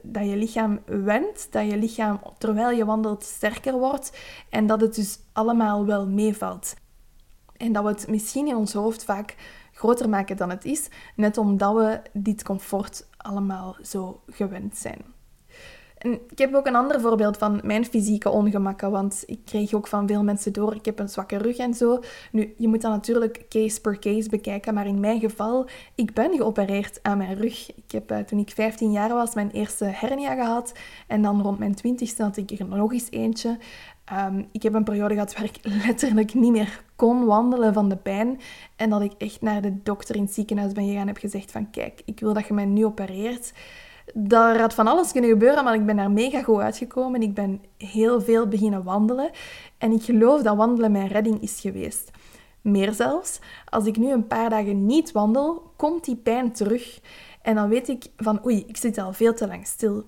dat je lichaam went, dat je lichaam terwijl je wandelt sterker wordt en dat het dus allemaal wel meevalt. En dat we het misschien in ons hoofd vaak groter maken dan het is, net omdat we dit comfort allemaal zo gewend zijn. En ik heb ook een ander voorbeeld van mijn fysieke ongemakken, want ik kreeg ook van veel mensen door, ik heb een zwakke rug en zo. Nu, je moet dat natuurlijk case per case bekijken, maar in mijn geval, ik ben geopereerd aan mijn rug. Ik heb uh, toen ik 15 jaar was mijn eerste hernia gehad en dan rond mijn 20ste had ik er nog eens eentje. Um, ik heb een periode gehad waar ik letterlijk niet meer kon wandelen van de pijn. En dat ik echt naar de dokter in het ziekenhuis ben gegaan en heb gezegd van kijk, ik wil dat je mij nu opereert. Daar had van alles kunnen gebeuren, maar ik ben daar mega goed uitgekomen. Ik ben heel veel beginnen wandelen. En ik geloof dat wandelen mijn redding is geweest. Meer zelfs, als ik nu een paar dagen niet wandel, komt die pijn terug. En dan weet ik van, oei, ik zit al veel te lang stil.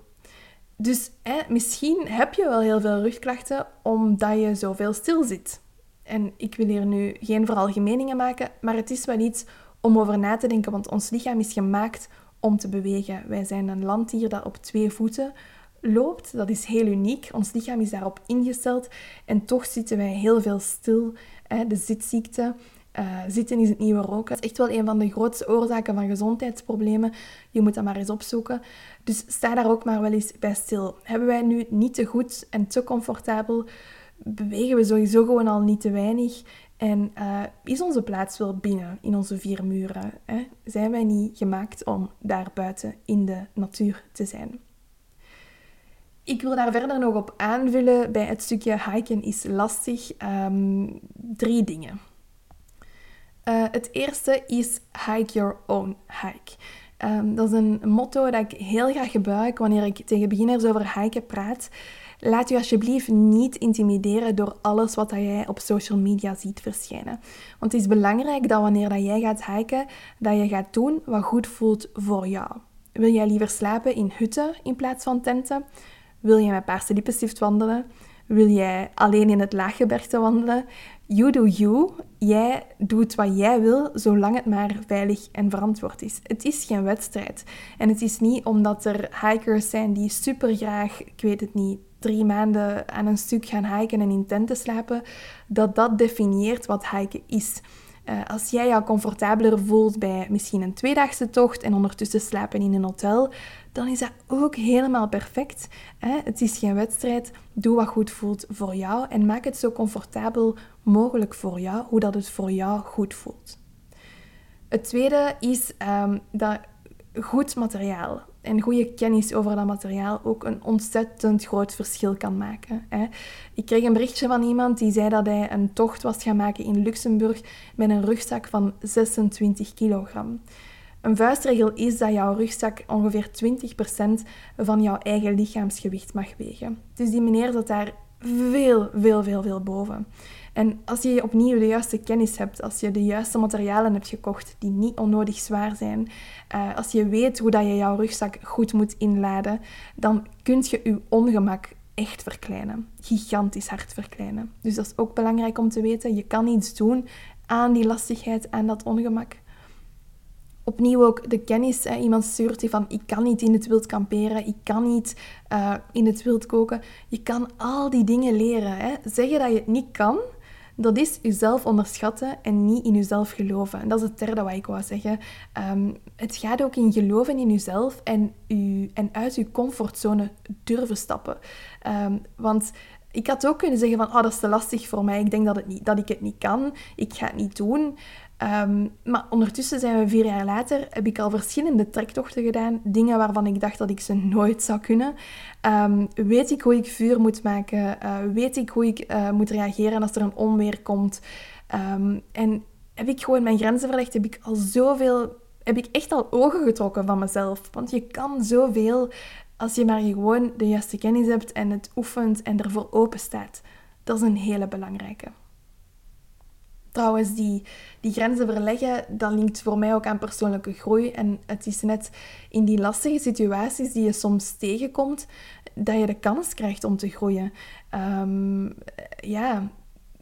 Dus hè, misschien heb je wel heel veel rugklachten omdat je zoveel stil zit. En ik wil hier nu geen veralgemeningen maken, maar het is wel iets om over na te denken, want ons lichaam is gemaakt om te bewegen. Wij zijn een landdier dat op twee voeten loopt. Dat is heel uniek. Ons lichaam is daarop ingesteld. En toch zitten wij heel veel stil. De zitziekte. Uh, zitten is het nieuwe roken. Dat is echt wel een van de grootste oorzaken van gezondheidsproblemen. Je moet dat maar eens opzoeken. Dus sta daar ook maar wel eens bij stil. Hebben wij nu niet te goed en te comfortabel? Bewegen we sowieso gewoon al niet te weinig? En uh, is onze plaats wel binnen in onze vier muren? Hè? Zijn wij niet gemaakt om daar buiten in de natuur te zijn? Ik wil daar verder nog op aanvullen bij het stukje hiken is lastig. Um, drie dingen. Uh, het eerste is hike your own hike. Um, dat is een motto dat ik heel graag gebruik wanneer ik tegen beginners over hiken praat. Laat je alsjeblieft niet intimideren door alles wat jij op social media ziet verschijnen. Want het is belangrijk dat wanneer dat jij gaat hiken, dat je gaat doen wat goed voelt voor jou. Wil jij liever slapen in hutten in plaats van tenten? Wil jij met paarse lippenstift wandelen? Wil jij alleen in het laaggebergte wandelen? You do you. Jij doet wat jij wil, zolang het maar veilig en verantwoord is. Het is geen wedstrijd. En het is niet omdat er hikers zijn die super graag, ik weet het niet, drie maanden aan een stuk gaan hiken en in tenten slapen, dat dat definieert wat hiken is. Uh, als jij jou comfortabeler voelt bij misschien een tweedaagse tocht en ondertussen slapen in een hotel, dan is dat ook helemaal perfect. Hè? Het is geen wedstrijd. Doe wat goed voelt voor jou en maak het zo comfortabel mogelijk voor jou, hoe dat het voor jou goed voelt. Het tweede is um, dat goed materiaal en goede kennis over dat materiaal ook een ontzettend groot verschil kan maken. Hè. Ik kreeg een berichtje van iemand die zei dat hij een tocht was gaan maken in Luxemburg met een rugzak van 26 kilogram. Een vuistregel is dat jouw rugzak ongeveer 20% van jouw eigen lichaamsgewicht mag wegen. Dus die meneer zat daar veel, veel, veel, veel boven. En als je opnieuw de juiste kennis hebt, als je de juiste materialen hebt gekocht die niet onnodig zwaar zijn, uh, als je weet hoe dat je jouw rugzak goed moet inladen, dan kun je je ongemak echt verkleinen. Gigantisch hard verkleinen. Dus dat is ook belangrijk om te weten. Je kan iets doen aan die lastigheid, aan dat ongemak. Opnieuw ook de kennis. Hè. Iemand stuurt je van, ik kan niet in het wild kamperen, ik kan niet uh, in het wild koken. Je kan al die dingen leren. Hè. Zeggen dat je het niet kan, dat is jezelf onderschatten en niet in jezelf geloven. En dat is het derde wat ik wou zeggen. Ehm, het gaat ook in geloven in jezelf en, u, en uit je comfortzone durven stappen. Um, want ik had ook kunnen zeggen van, oh, dat is te lastig voor mij. Ik denk dat, het niet, dat ik het niet kan. Ik ga het niet doen. Um, maar ondertussen zijn we vier jaar later, heb ik al verschillende trektochten gedaan. Dingen waarvan ik dacht dat ik ze nooit zou kunnen. Um, weet ik hoe ik vuur moet maken? Uh, weet ik hoe ik uh, moet reageren als er een onweer komt? Um, en heb ik gewoon mijn grenzen verlegd? Heb ik al zoveel... Heb ik echt al ogen getrokken van mezelf? Want je kan zoveel als je maar gewoon de juiste kennis hebt en het oefent en ervoor open staat. Dat is een hele belangrijke. Trouwens, die, die grenzen verleggen, dat linkt voor mij ook aan persoonlijke groei. En het is net in die lastige situaties die je soms tegenkomt, dat je de kans krijgt om te groeien. Um, ja,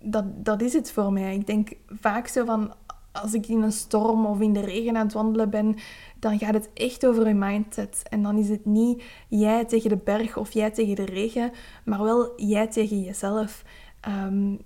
dat, dat is het voor mij. Ik denk vaak zo van, als ik in een storm of in de regen aan het wandelen ben, dan gaat het echt over je mindset. En dan is het niet jij tegen de berg of jij tegen de regen, maar wel jij tegen jezelf. Um,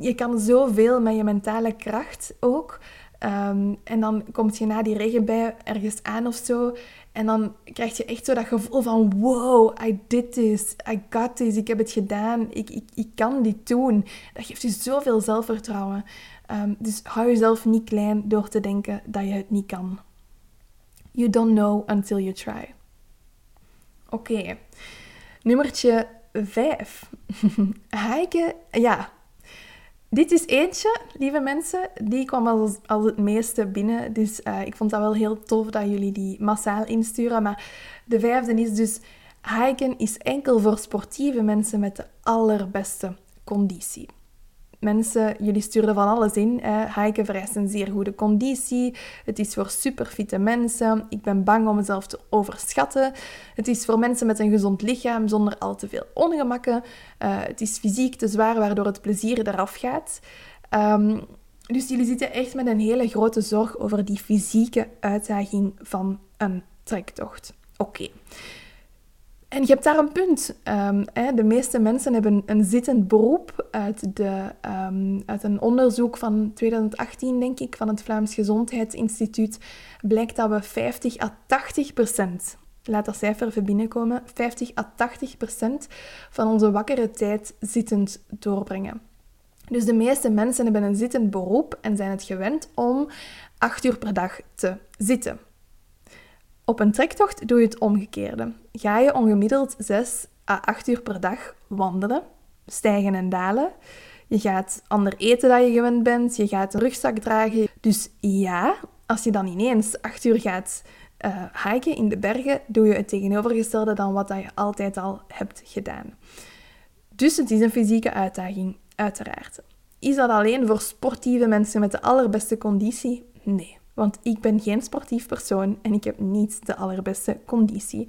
je kan zoveel met je mentale kracht ook. Um, en dan kom je na die regenbui ergens aan of zo. En dan krijg je echt zo dat gevoel van... Wow, I did this. I got this. Ik heb het gedaan. Ik, ik, ik kan dit doen. Dat geeft je zoveel zelfvertrouwen. Um, dus hou jezelf niet klein door te denken dat je het niet kan. You don't know until you try. Oké. Okay. Nummertje 5. Hiken, ja, dit is eentje, lieve mensen, die kwam als, het meeste binnen. Dus uh, ik vond dat wel heel tof dat jullie die massaal insturen. Maar de vijfde is dus... Hiken is enkel voor sportieve mensen met de allerbeste conditie mensen, jullie sturen van alles in. Hè. Hiken vereist een zeer goede conditie. Het is voor superfitte mensen. Ik ben bang om mezelf te overschatten. Het is voor mensen met een gezond lichaam zonder al te veel ongemakken. Uh, het is fysiek te zwaar, waardoor het plezier eraf gaat. Um, dus jullie zitten echt met een hele grote zorg over die fysieke uitdaging van een trektocht. Oké. En je hebt daar een punt. Um, hè, de meeste mensen hebben een zittend beroep. Uit, de, um, uit een onderzoek van 2018, denk ik, van het Vlaams Gezondheidsinstituut, blijkt dat we 50 à 80 procent, laat dat cijfer even binnenkomen, 50 à 80 procent van onze wakkere tijd zittend doorbrengen. Dus de meeste mensen hebben een zittend beroep en zijn het gewend om 8 uur per dag te zitten. Op een trektocht doe je het omgekeerde. Ga je ongemiddeld 6 à 8 uur per dag wandelen, stijgen en dalen. Je gaat ander eten dan je gewend bent, je gaat een rugzak dragen. Dus ja, als je dan ineens 8 uur gaat uh, hiken in de bergen, doe je het tegenovergestelde dan wat je altijd al hebt gedaan. Dus het is een fysieke uitdaging, uiteraard. Is dat alleen voor sportieve mensen met de allerbeste conditie? Nee. Want ik ben geen sportief persoon en ik heb niet de allerbeste conditie.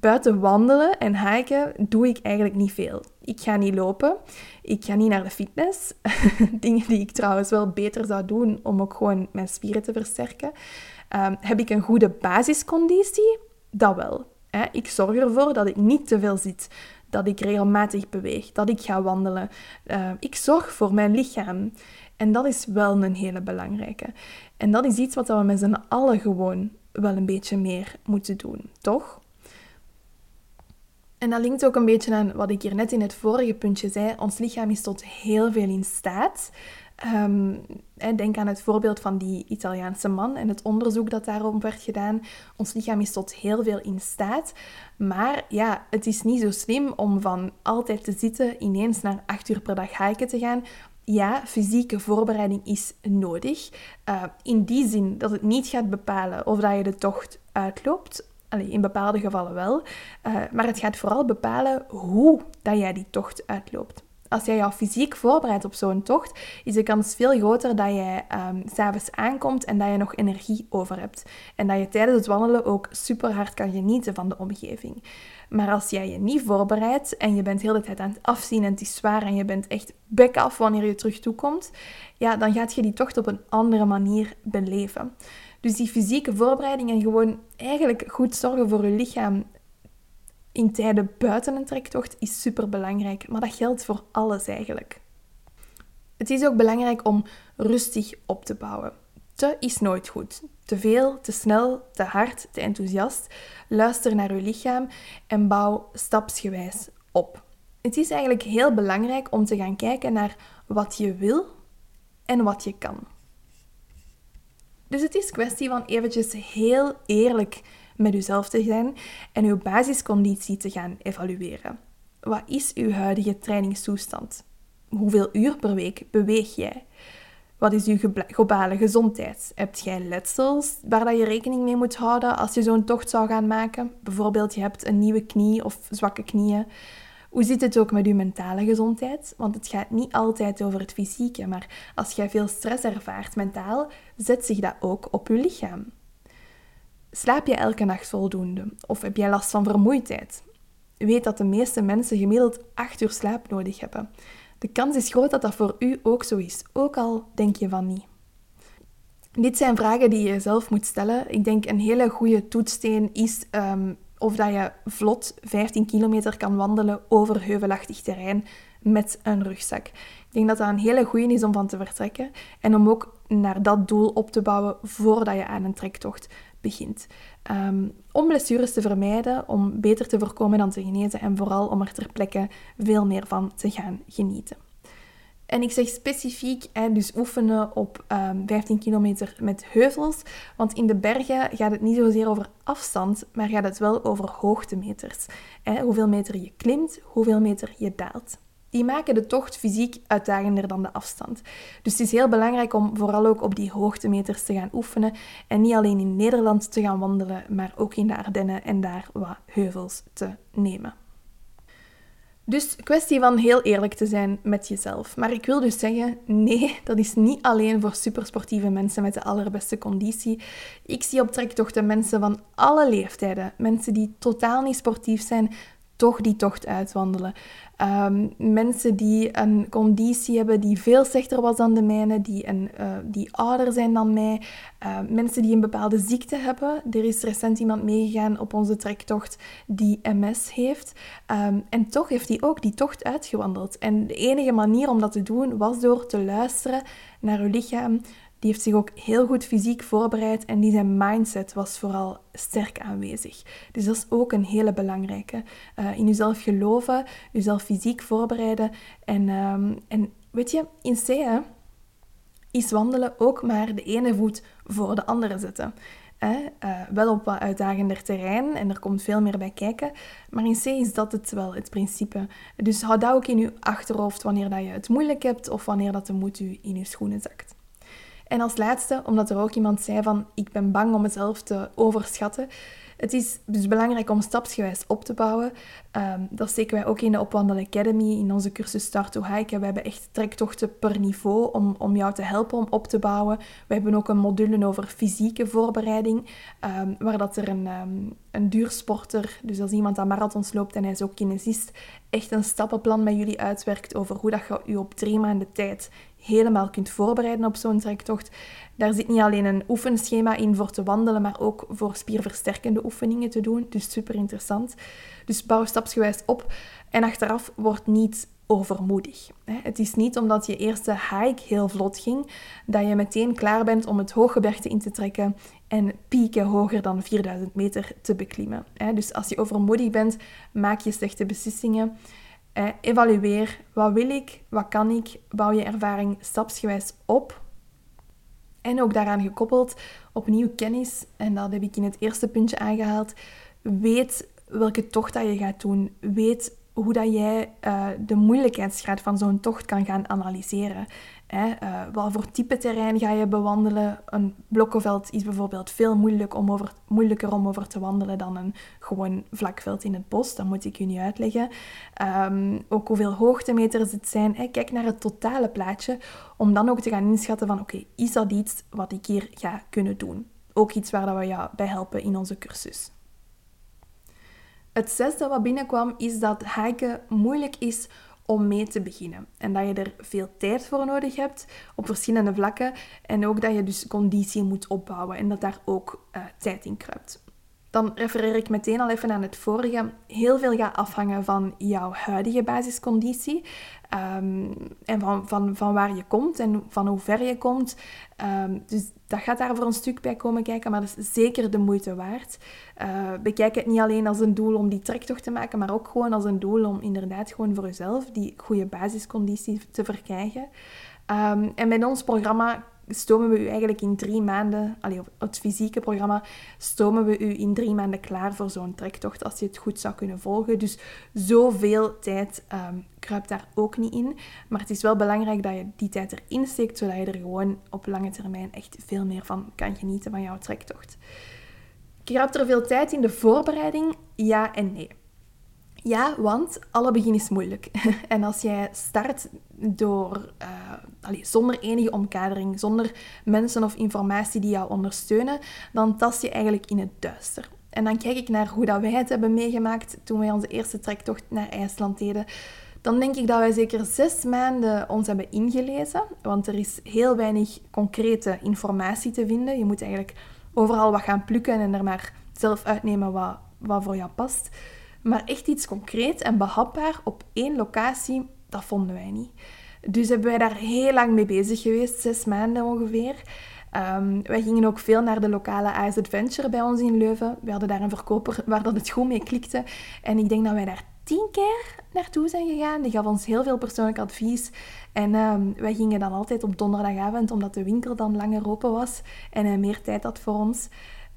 Buiten wandelen en hiken doe ik eigenlijk niet veel. Ik ga niet lopen. Ik ga niet naar de fitness. Dingen die ik trouwens wel beter zou doen om ook gewoon mijn spieren te versterken. Um, heb ik een goede basisconditie? Dat wel. Hè? Ik zorg ervoor dat ik niet te veel zit. Dat ik regelmatig beweeg. Dat ik ga wandelen. Uh, ik zorg voor mijn lichaam. En dat is wel een hele belangrijke. En dat is iets wat we met z'n allen gewoon wel een beetje meer moeten doen, toch? En dat linkt ook een beetje aan wat ik hier net in het vorige puntje zei. Ons lichaam is tot heel veel in staat. Um, denk aan het voorbeeld van die Italiaanse man en het onderzoek dat daarom werd gedaan. Ons lichaam is tot heel veel in staat. Maar ja, het is niet zo slim om van altijd te zitten ineens naar acht uur per dag hiken te gaan ja, fysieke voorbereiding is nodig. Uh, in die zin dat het niet gaat bepalen of dat je de tocht uitloopt. In bepaalde gevallen wel. Uh, maar het gaat vooral bepalen hoe dat jij die tocht uitloopt. Als jij jou fysiek voorbereidt op zo'n tocht, is de kans veel groter dat jij um, s'avonds aankomt en dat je nog energie over hebt. En dat je tijdens het wandelen ook super hard kan genieten van de omgeving. Maar als jij je niet voorbereidt en je bent heel de tijd aan het afzien en het is zwaar en je bent echt bek af wanneer je terug toekomt, ja, dan gaat je die tocht op een andere manier beleven. Dus die fysieke voorbereiding en gewoon eigenlijk goed zorgen voor je lichaam in tijden buiten een trektocht is super belangrijk. Maar dat geldt voor alles eigenlijk. Het is ook belangrijk om rustig op te bouwen. Te is nooit goed. Te veel, te snel, te hard, te enthousiast. Luister naar je lichaam en bouw stapsgewijs op. Het is eigenlijk heel belangrijk om te gaan kijken naar wat je wil en wat je kan. Dus het is kwestie van eventjes heel eerlijk met uzelf te zijn en uw basisconditie te gaan evalueren. Wat is uw huidige trainingstoestand? Hoeveel uur per week beweeg jij? Wat is uw globale gezondheid? Hebt jij letsels waar dat je rekening mee moet houden als je zo'n tocht zou gaan maken? Bijvoorbeeld, je hebt een nieuwe knie of zwakke knieën. Hoe zit het ook met uw mentale gezondheid? Want het gaat niet altijd over het fysieke, maar als jij veel stress ervaart mentaal, zet zich dat ook op je lichaam. Slaap je elke nacht voldoende? Of heb jij last van vermoeidheid? Weet dat de meeste mensen gemiddeld 8 uur slaap nodig hebben. De kans is groot dat dat voor u ook zo is, ook al denk je van niet. Dit zijn vragen die je zelf moet stellen. Ik denk een hele goede toetssteen is ehm, of dat je vlot 15 kilometer kan wandelen over heuvelachtig terrein met een rugzak. Ik denk dat dat een hele goede is om van te vertrekken en om ook naar dat doel op te bouwen voordat je aan een trektocht begint. Um, om blessures te vermijden, om beter te voorkomen dan te genezen en vooral om er ter plekke veel meer van te gaan genieten. En ik zeg specifiek, hè, dus oefenen op um, ehm, 15 kilometer met heuvels. Want in de bergen gaat het niet zozeer over afstand, maar gaat het wel over hoogtemeters. Hoeveel meter je klimt, hoeveel meter je daalt die maken de tocht fysiek uitdagender dan de afstand. Dus het is heel belangrijk om vooral ook op die hoogtemeters te gaan oefenen en niet alleen in Nederland te gaan wandelen, maar ook in de Ardennen en daar wat heuvels te nemen. Dus kwestie van heel eerlijk te zijn met jezelf. Maar ik wil dus zeggen, nee, dat is niet alleen voor supersportieve mensen met de allerbeste conditie. Ik zie op trektochten mensen van alle leeftijden, mensen die totaal niet sportief zijn, toch die tocht uitwandelen. Um, mensen die een conditie hebben die veel slechter was dan de mijne, die, een, uh, die ouder zijn dan mij, uh, mensen die een bepaalde ziekte hebben. Er is recent iemand meegegaan op onze trektocht die MS heeft. Um, en toch heeft hij ook die tocht uitgewandeld. En de enige manier om dat te doen was door te luisteren naar uw lichaam, die heeft zich ook heel goed fysiek voorbereid en die zijn mindset was vooral sterk aanwezig. Dus dat is ook een hele belangrijke. Uh, in jezelf geloven, jezelf fysiek voorbereiden. En, um, en weet je, in C is wandelen ook maar de ene voet voor de andere zetten. Uh, wel op wat uitdagender terrein en er komt veel meer bij kijken. Maar in C is dat het wel, het principe. Dus hou dat ook in je achterhoofd wanneer dat je het moeilijk hebt of wanneer dat de moed u in je schoenen zakt. En als laatste, omdat er ook iemand zei van ik ben bang om mezelf te overschatten. Het is dus belangrijk om stapsgewijs op te bouwen. Ehm, dat steken wij ook in de Opwandel Academy, in onze cursus Start to Hike. We hebben echt trektochten per niveau om, om jou te helpen om op te bouwen. We hebben ook een module over fysieke voorbereiding, um, waar dat er een, um, een duursporter, dus als iemand aan marathons loopt en hij is ook kinesist, echt een stappenplan met jullie uitwerkt over hoe dat je je op drie maanden tijd helemaal kunt voorbereiden op zo'n trektocht. Daar zit niet alleen een oefenschema in voor te wandelen, maar ook voor spierversterkende oefeningen te doen. Dus super interessant. Dus bouw stapsgewijs op en achteraf wordt niet overmoedig. Het is niet omdat je eerste hike heel vlot ging, dat je meteen klaar bent om het hooggebergte in te trekken en pieken hoger dan 4000 meter te beklimmen. Dus als je overmoedig bent, maak je slechte beslissingen. Evalueer, wat wil ik, wat kan ik, bouw je ervaring stapsgewijs op. En ook daaraan gekoppeld, opnieuw kennis, en dat heb ik in het eerste puntje aangehaald. Weet welke tocht dat je gaat doen. Weet hoe dat jij uh, de moeilijkheidsgraad van zo'n tocht kan gaan analyseren. Hè, uh, wat voor type terrein ga je bewandelen? Een blokkenveld is bijvoorbeeld veel om over, moeilijker om over te wandelen dan een gewoon vlakveld in het bos. Dat moet ik u niet uitleggen. Um, ook hoeveel hoogtemeters het zijn. Kijk naar het totale plaatje om dan ook te gaan inschatten van oké, is dat iets wat ik hier ga kunnen doen? Ook iets waar dat we jou bij helpen in onze cursus. Het zesde wat binnenkwam is dat hiken moeilijk is om mee te beginnen. En dat je er veel tijd voor nodig hebt op verschillende vlakken. En ook dat je dus conditie moet opbouwen en dat daar ook uh, tijd in kruipt. Dan refereer ik meteen al even aan het vorige. Heel veel gaat afhangen van jouw huidige basisconditie. Um, en van, van, van waar je komt en van hoe ver je komt. Um, dus dat gaat daar voor een stuk bij komen kijken, maar dat is zeker de moeite waard. Uh, bekijk het niet alleen als een doel om die trektocht te maken, maar ook gewoon als een doel om inderdaad gewoon voor jezelf die goede basisconditie te verkrijgen. Um, en met ons programma stomen we u eigenlijk in drie maanden, allee, het fysieke programma, stomen we u in drie maanden klaar voor zo'n trektocht als je het goed zou kunnen volgen. Dus zoveel tijd um, kruipt daar ook niet in. Maar het is wel belangrijk dat je die tijd erin steekt, zodat je er gewoon op lange termijn echt veel meer van kan genieten van jouw trektocht. Kruipt er veel tijd in de voorbereiding? Ja en nee. Ja, want alle begin is moeilijk. en als jij start door, uh, zonder enige omkadering, zonder mensen of informatie die jou ondersteunen, dan tast je eigenlijk in het duister. En dan kijk ik naar hoe dat wij het hebben meegemaakt toen wij onze eerste trektocht naar IJsland deden. Dan denk ik dat wij zeker zes maanden ons hebben ingelezen, want er is heel weinig concrete informatie te vinden. Je moet eigenlijk overal wat gaan plukken en er maar zelf uitnemen wat, wat voor jou past. Maar echt iets concreet en behapbaar op één locatie, dat vonden wij niet. Dus hebben wij daar heel lang mee bezig geweest, zes maanden ongeveer. Um, wij gingen ook veel naar de lokale Ice Adventure bij ons in Leuven. We hadden daar een verkoper waar dat het goed mee klikte. En ik denk dat wij daar tien keer naartoe zijn gegaan. Die gaf ons heel veel persoonlijk advies. En um, wij gingen dan altijd op donderdagavond, omdat de winkel dan langer open was en meer tijd had voor ons.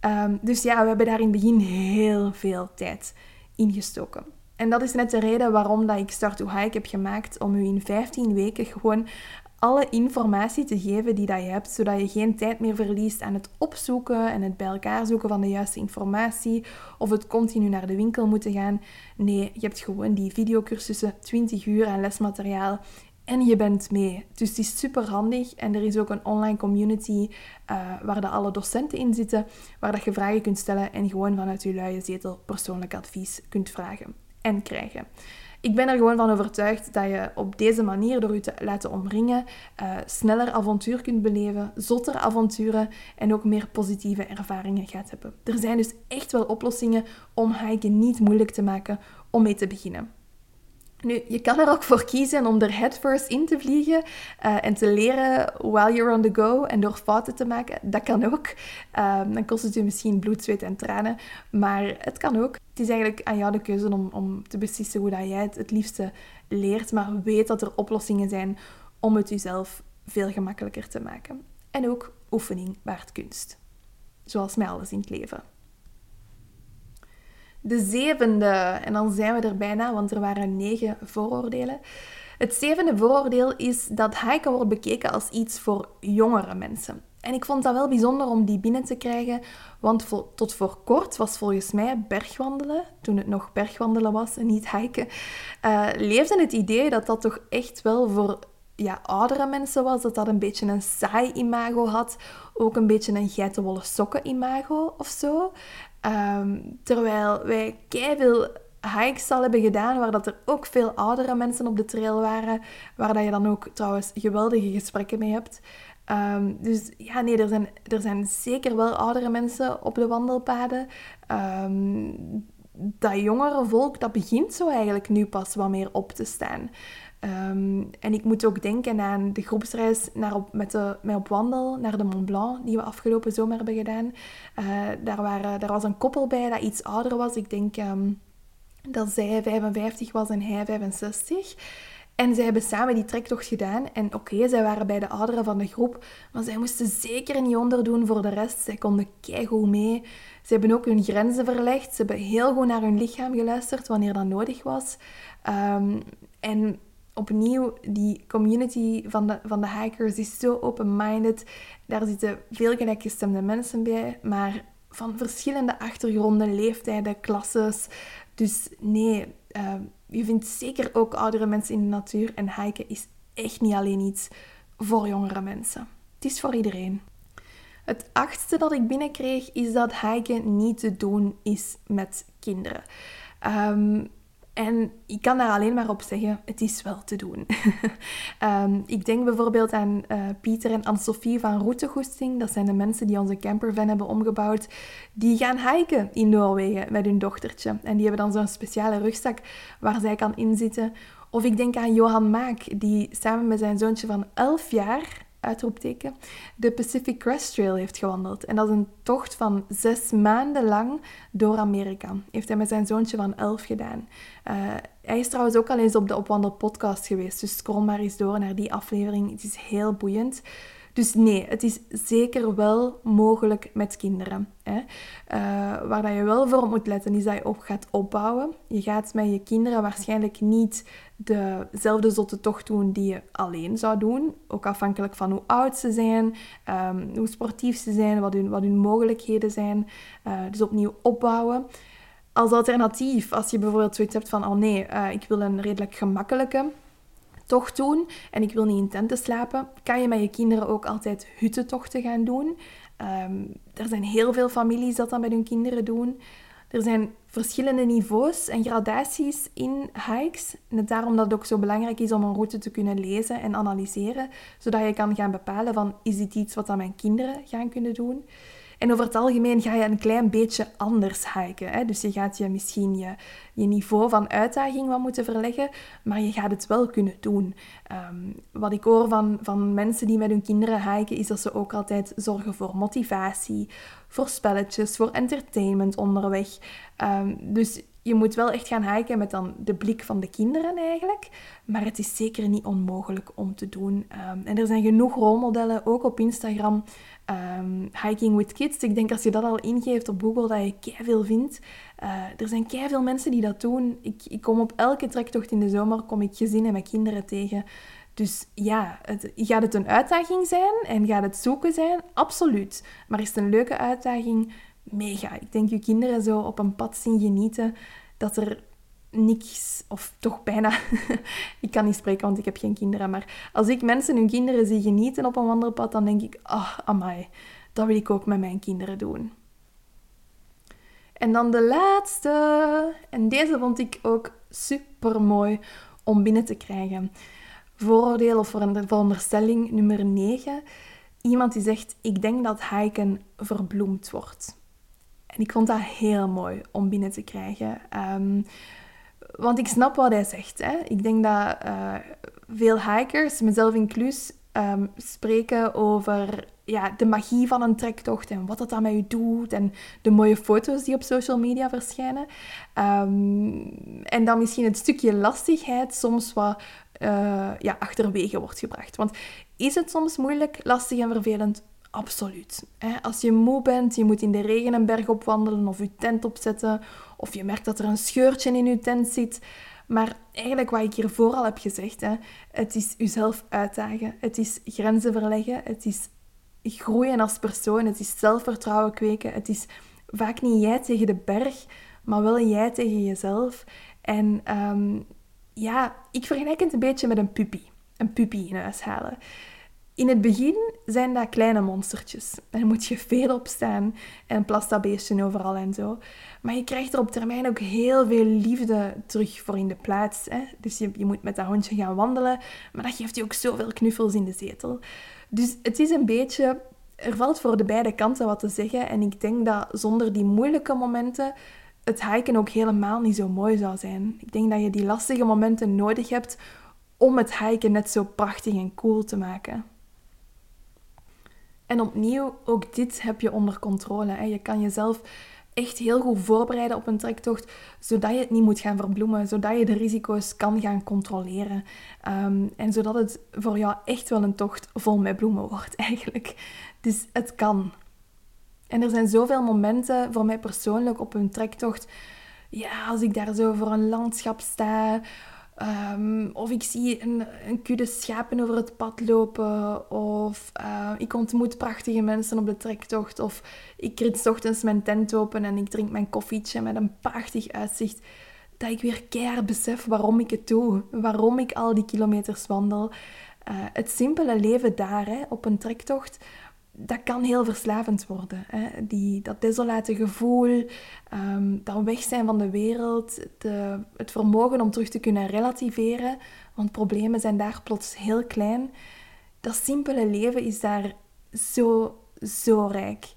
Um, dus ja, we hebben daar in het begin heel veel tijd ingestoken. En dat is net de reden waarom dat ik Start to Hike heb gemaakt, om u in 15 weken gewoon alle informatie te geven die dat je hebt, zodat je geen tijd meer verliest aan het opzoeken en het bij elkaar zoeken van de juiste informatie of het continu naar de winkel moeten gaan. Nee, je hebt gewoon die videocursussen, 20 uur aan lesmateriaal en je bent mee. Dus het is super handig. En er is ook een online community uh, waar de alle docenten in zitten, waar dat je vragen kunt stellen en gewoon vanuit je luie zetel persoonlijk advies kunt vragen en krijgen. Ik ben er gewoon van overtuigd dat je op deze manier, door je te laten omringen, uh, sneller avontuur kunt beleven, zotter avonturen en ook meer positieve ervaringen gaat hebben. Er zijn dus echt wel oplossingen om hiken niet moeilijk te maken om mee te beginnen. Nu, je kan er ook voor kiezen om er headfirst in te vliegen uh, en te leren while you're on the go en door fouten te maken. Dat kan ook. Um, dan kost het je misschien bloed, zweet en tranen, maar het kan ook. Het is eigenlijk aan jou de keuze om, om te beslissen hoe dat jij het het liefste leert, maar weet dat er oplossingen zijn om het jezelf veel gemakkelijker te maken. En ook oefening waard kunst. Zoals met alles in het leven. De zevende, en dan zijn we er bijna, want er waren negen vooroordelen. Het zevende vooroordeel is dat hiken wordt bekeken als iets voor jongere mensen. En ik vond dat wel bijzonder om die binnen te krijgen, want tot voor kort was volgens mij bergwandelen, toen het nog bergwandelen was en niet hiken, uh, leefde het idee dat dat toch echt wel voor ja, oudere mensen was, dat dat een beetje een saai imago had, ook een beetje een geitenwolle sokken imago of zo. Ehm, terwijl wij veel hikes al hebben gedaan, waar dat er ook veel oudere mensen op de trail waren, waar dat je dan ook trouwens geweldige gesprekken mee hebt. Um, dus ja, nee, er zijn, er zijn zeker wel oudere mensen op de wandelpaden. Um, dat jongere volk, dat begint zo eigenlijk nu pas wat meer op te staan. Um, en ik moet ook denken aan de groepsreis naar op, met, de, op wandel naar de Mont Blanc, die we afgelopen zomer hebben gedaan. Uh, daar, waren, was een koppel bij dat iets ouder was. Ik denk um, dat zij 55 was en hij 65. En zij hebben samen die trektocht gedaan. En oké, zij waren bij de ouderen van de groep, maar zij moesten zeker niet onderdoen voor de rest. Zij konden keigoed mee. Ze hebben ook hun grenzen verlegd. Ze hebben heel goed naar hun lichaam geluisterd wanneer dat nodig was. Ehm, en opnieuw, die community van de, van de hikers is zo open-minded. Daar zitten veel gelijkgestemde mensen bij, maar van verschillende achtergronden, leeftijden, klasses. Dus nee, uh, je vindt zeker ook oudere mensen in de natuur. En hiken is echt niet alleen iets voor jongere mensen. Het is voor iedereen. Het achtste dat ik binnenkreeg is dat hiken niet te doen is met kinderen. Um, en ik kan daar alleen maar op zeggen, het is wel te doen. um, ik denk bijvoorbeeld aan uh, Pieter en Anne-Sophie van Routegoesting. Dat zijn de mensen die onze campervan hebben omgebouwd. Die gaan hiken in Noorwegen met hun dochtertje. En die hebben dan zo'n speciale rugzak waar zij kan inzitten. Of ik denk aan Johan Maak, die samen met zijn zoontje van 11 jaar uitroepteken, de Pacific Crest Trail heeft gewandeld. En dat is een tocht van zes maanden lang door Amerika. Heeft hij met zijn zoontje van elf gedaan. Uh, hij is trouwens ook al eens op de Opwandel podcast geweest, dus scroll maar eens door naar die aflevering. Het is heel boeiend. Dus nee, het is zeker wel mogelijk met kinderen. Hè. Uh, waar je wel voor moet letten, is dat je op gaat opbouwen. Je gaat met je kinderen waarschijnlijk niet dezelfde zotte tocht doen die je alleen zou doen. Ook afhankelijk van hoe oud ze zijn, um, hoe sportief ze zijn, wat hun, wat hun mogelijkheden zijn. Uh, dus opnieuw opbouwen. Als alternatief, als je bijvoorbeeld zoiets hebt van, oh nee, uh, ik wil een redelijk gemakkelijke tocht doen en ik wil niet in tenten slapen, kan je met je kinderen ook altijd huttentochten gaan doen. Um, er zijn heel veel families dat dat met hun kinderen doen. Er zijn verschillende niveaus en gradaties in hikes. Net daarom dat het ook zo belangrijk is om een route te kunnen lezen en analyseren, zodat je kan gaan bepalen van is dit iets wat mijn kinderen gaan kunnen doen. En over het algemeen ga je een klein beetje anders hiken. Hè? Dus je gaat je misschien je, je niveau van uitdaging wat moeten verleggen, maar je gaat het wel kunnen doen. Ehm, wat ik hoor van, van mensen die met hun kinderen hiken, is dat ze ook altijd zorgen voor motivatie, voor spelletjes, voor entertainment onderweg. Um, dus je moet wel echt gaan hiken met dan de blik van de kinderen eigenlijk. Maar het is zeker niet onmogelijk om te doen. Um, en er zijn genoeg rolmodellen, ook op Instagram. Um, hiking with kids. Ik denk als je dat al ingeeft op Google, dat je veel vindt. Uh, er zijn veel mensen die dat doen. Ik, ik kom op elke trektocht in de zomer, kom ik gezinnen met kinderen tegen. Dus ja, gaat het een uitdaging zijn en gaat het zoeken zijn? Absoluut. Maar is het een leuke uitdaging? Mega. Ik denk je kinderen zo op een pad zien genieten dat er niks, of toch bijna, ik kan niet spreken want ik heb geen kinderen, maar als ik mensen hun kinderen zie genieten op een wandelpad, dan denk ik, ah, amai, dat wil ik ook met mijn kinderen doen. En dan de laatste, en deze vond ik ook super mooi om binnen te krijgen. Vooroordeel of veronderstelling nummer 9. Iemand die zegt, ik denk dat hiken verbloemd wordt. Ik vond dat heel mooi om binnen te krijgen. Um, want ik snap wat hij zegt. Hè. Ik denk dat uh, veel hikers, mezelf inclus, um, spreken over ja, de magie van een trektocht en wat dat dan met je doet en de mooie foto's die op social media verschijnen. Um, en dan misschien het stukje lastigheid soms wat uh, ja, achterwege wordt gebracht. Want is het soms moeilijk, lastig en vervelend? Absoluut. Als je moe bent, je moet in de regen een berg opwandelen of je tent opzetten, of je merkt dat er een scheurtje in je tent zit. Maar eigenlijk wat ik hiervoor al heb gezegd, het is jezelf uitdagen, het is grenzen verleggen, het is groeien als persoon, het is zelfvertrouwen kweken, het is vaak niet jij tegen de berg, maar wel jij tegen jezelf. En um, ja, ik vergelijk het een beetje met een puppy. Een puppy in huis halen. In het begin zijn dat kleine monstertjes. Daar moet je veel op staan en plast dat beestje overal en zo. Maar je krijgt er op termijn ook heel veel liefde terug voor in de plaats. Hè? Dus je, je moet met dat hondje gaan wandelen, maar dat geeft je ook zoveel knuffels in de zetel. Dus het is een beetje... Er valt voor de beide kanten wat te zeggen. En ik denk dat zonder die moeilijke momenten het hiken ook helemaal niet zo mooi zou zijn. Ik denk dat je die lastige momenten nodig hebt om het hiken net zo prachtig en cool te maken. En opnieuw, ook dit heb je onder controle. Hè. Je kan jezelf echt heel goed voorbereiden op een trektocht, zodat je het niet moet gaan verbloemen, zodat je de risico's kan gaan controleren. Ehm, en zodat het voor jou echt wel een tocht vol met bloemen wordt, eigenlijk. Dus het kan. En er zijn zoveel momenten voor mij persoonlijk op een trektocht. Ja, als ik daar zo voor een landschap sta, Ehm, of ik zie een, kudde schapen over het pad lopen. Of uh, ik ontmoet prachtige mensen op de trektocht. Of ik rit ochtends mijn tent open en ik drink mijn koffietje met een prachtig uitzicht. Dat ik weer keihard besef waarom ik het doe. Waarom ik al die kilometers wandel. Uh, het simpele leven daar, hè, op een trektocht dat kan heel verslavend worden. Hè? Die, dat desolate gevoel, um, dat weg zijn van de wereld, de, het vermogen om terug te kunnen relativeren, want problemen zijn daar plots heel klein. Dat simpele leven is daar zo, zo rijk.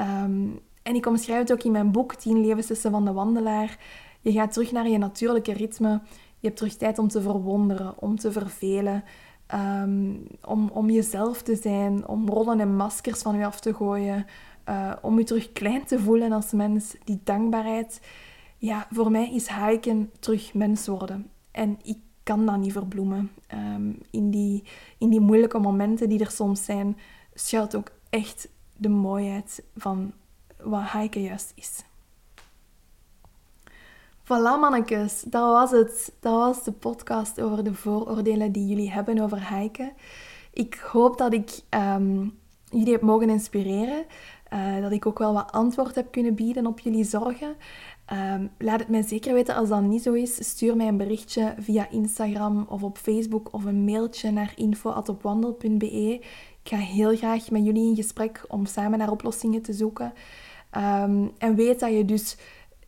Um, en ik omschrijf het ook in mijn boek 10 levenslessen van de wandelaar. Je gaat terug naar je natuurlijke ritme. Je hebt terug tijd om te verwonderen, om te vervelen. Ehm, om, om jezelf te zijn, om rollen en maskers van je af te gooien, uh, om je terug klein te voelen als mens, die dankbaarheid. Ja, voor mij is hiken terug mens worden. En ik kan dat niet verbloemen. Ehm, in, die, in die moeilijke momenten die er soms zijn, schuilt ook echt de mooiheid van wat hiken juist is. Voilà mannetjes, dat was het. Dat was de podcast over de vooroordelen die jullie hebben over hiken. Ik hoop dat ik um, jullie heb mogen inspireren. Uh, dat ik ook wel wat antwoord heb kunnen bieden op jullie zorgen. Um, laat het mij zeker weten als dat niet zo is. Stuur mij een berichtje via Instagram of op Facebook of een mailtje naar info.opwandel.be. Ik ga heel graag met jullie in gesprek om samen naar oplossingen te zoeken. Um, en weet dat je dus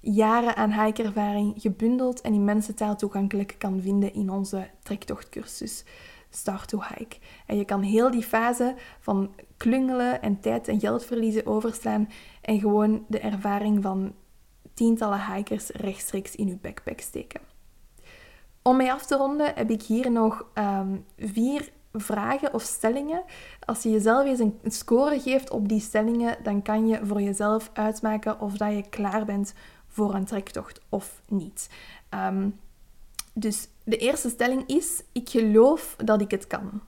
jaren aan hikervaring gebundeld en in mensentaal toegankelijk kan vinden in onze trektochtcursus Start to Hike. En je kan heel die fase van klungelen en tijd en geld verliezen overslaan en gewoon de ervaring van tientallen hikers rechtstreeks in je backpack steken. Om mij af te ronden heb ik hier nog um, vier vragen of stellingen. Als je jezelf eens een score geeft op die stellingen, dan kan je voor jezelf uitmaken of dat je klaar bent voor een trektocht of niet. Um, dus de eerste stelling is: ik geloof dat ik het kan.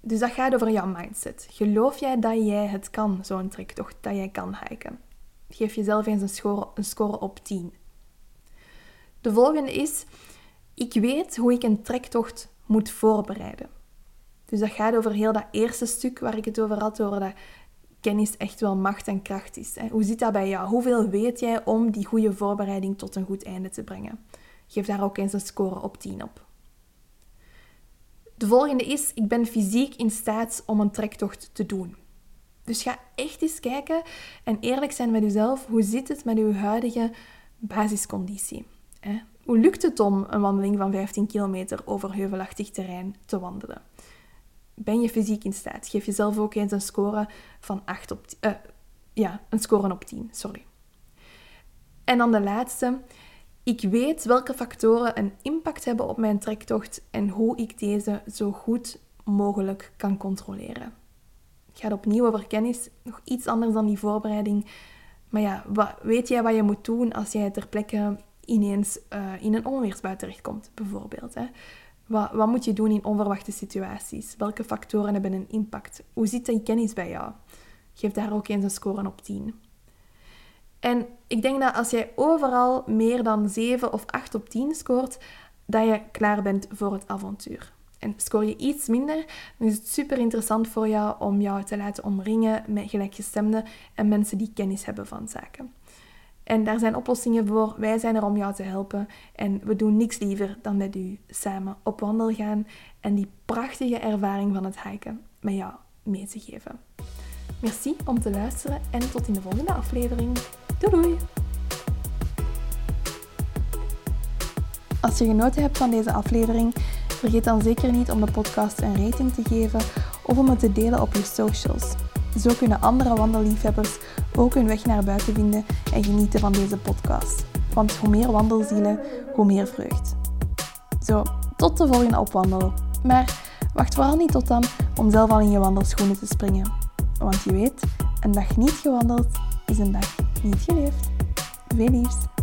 Dus dat gaat over jouw mindset. Geloof jij dat jij het kan, zo'n trektocht, dat jij kan hiken? Geef jezelf eens een score, een score op 10. De volgende is: ik weet hoe ik een trektocht moet voorbereiden. Dus dat gaat over heel dat eerste stuk waar ik het over had, over dat kennis echt wel macht en kracht is. Hoe zit dat bij jou? Hoeveel weet jij om die goede voorbereiding tot een goed einde te brengen? Geef daar ook eens een score op 10 op. De volgende is, ik ben fysiek in staat om een trektocht te doen. Dus ga echt eens kijken en eerlijk zijn met jezelf. Hoe zit het met uw huidige basisconditie? Hoe lukt het om een wandeling van 15 kilometer over heuvelachtig terrein te wandelen? Ben je fysiek in staat? Geef jezelf ook eens een score van 8 op 10. Uh, eh, ja, een score op 10, sorry. En dan de laatste. Ik weet welke factoren een impact hebben op mijn trektocht en hoe ik deze zo goed mogelijk kan controleren. Het gaat opnieuw over kennis, nog iets anders dan die voorbereiding. Maar ja, wat, weet jij wat je moet doen als jij ter plekke ineens uh, in een onweersbui terechtkomt, bijvoorbeeld? Hè? Wat, wat moet je doen in onverwachte situaties? Welke factoren hebben een impact? Hoe zit die kennis bij jou? Geef daar ook eens een score op 10. En ik denk dat als jij overal meer dan 7 of 8 op 10 scoort, dat je klaar bent voor het avontuur. En scoor je iets minder, dan is het super interessant voor jou om jou te laten omringen met gelijkgestemden en mensen die kennis hebben van zaken. En daar zijn oplossingen voor. Wij zijn er om jou te helpen. En we doen niks liever dan met u samen op wandel gaan en die prachtige ervaring van het hiken met jou mee te geven. Merci om te luisteren en tot in de volgende aflevering. Doei doei! Als je genoten hebt van deze aflevering, vergeet dan zeker niet om de podcast een rating te geven of om het te delen op je socials. Zo kunnen andere wandelliefhebbers ook hun weg naar buiten vinden en genieten van deze podcast. Want hoe meer wandelzielen, hoe meer vreugd. Zo, tot de volgende opwandel. Maar wacht vooral niet tot dan om zelf al in je wandelschoenen te springen. Want je weet, een dag niet gewandeld is een dag niet geleefd. Veel liefs.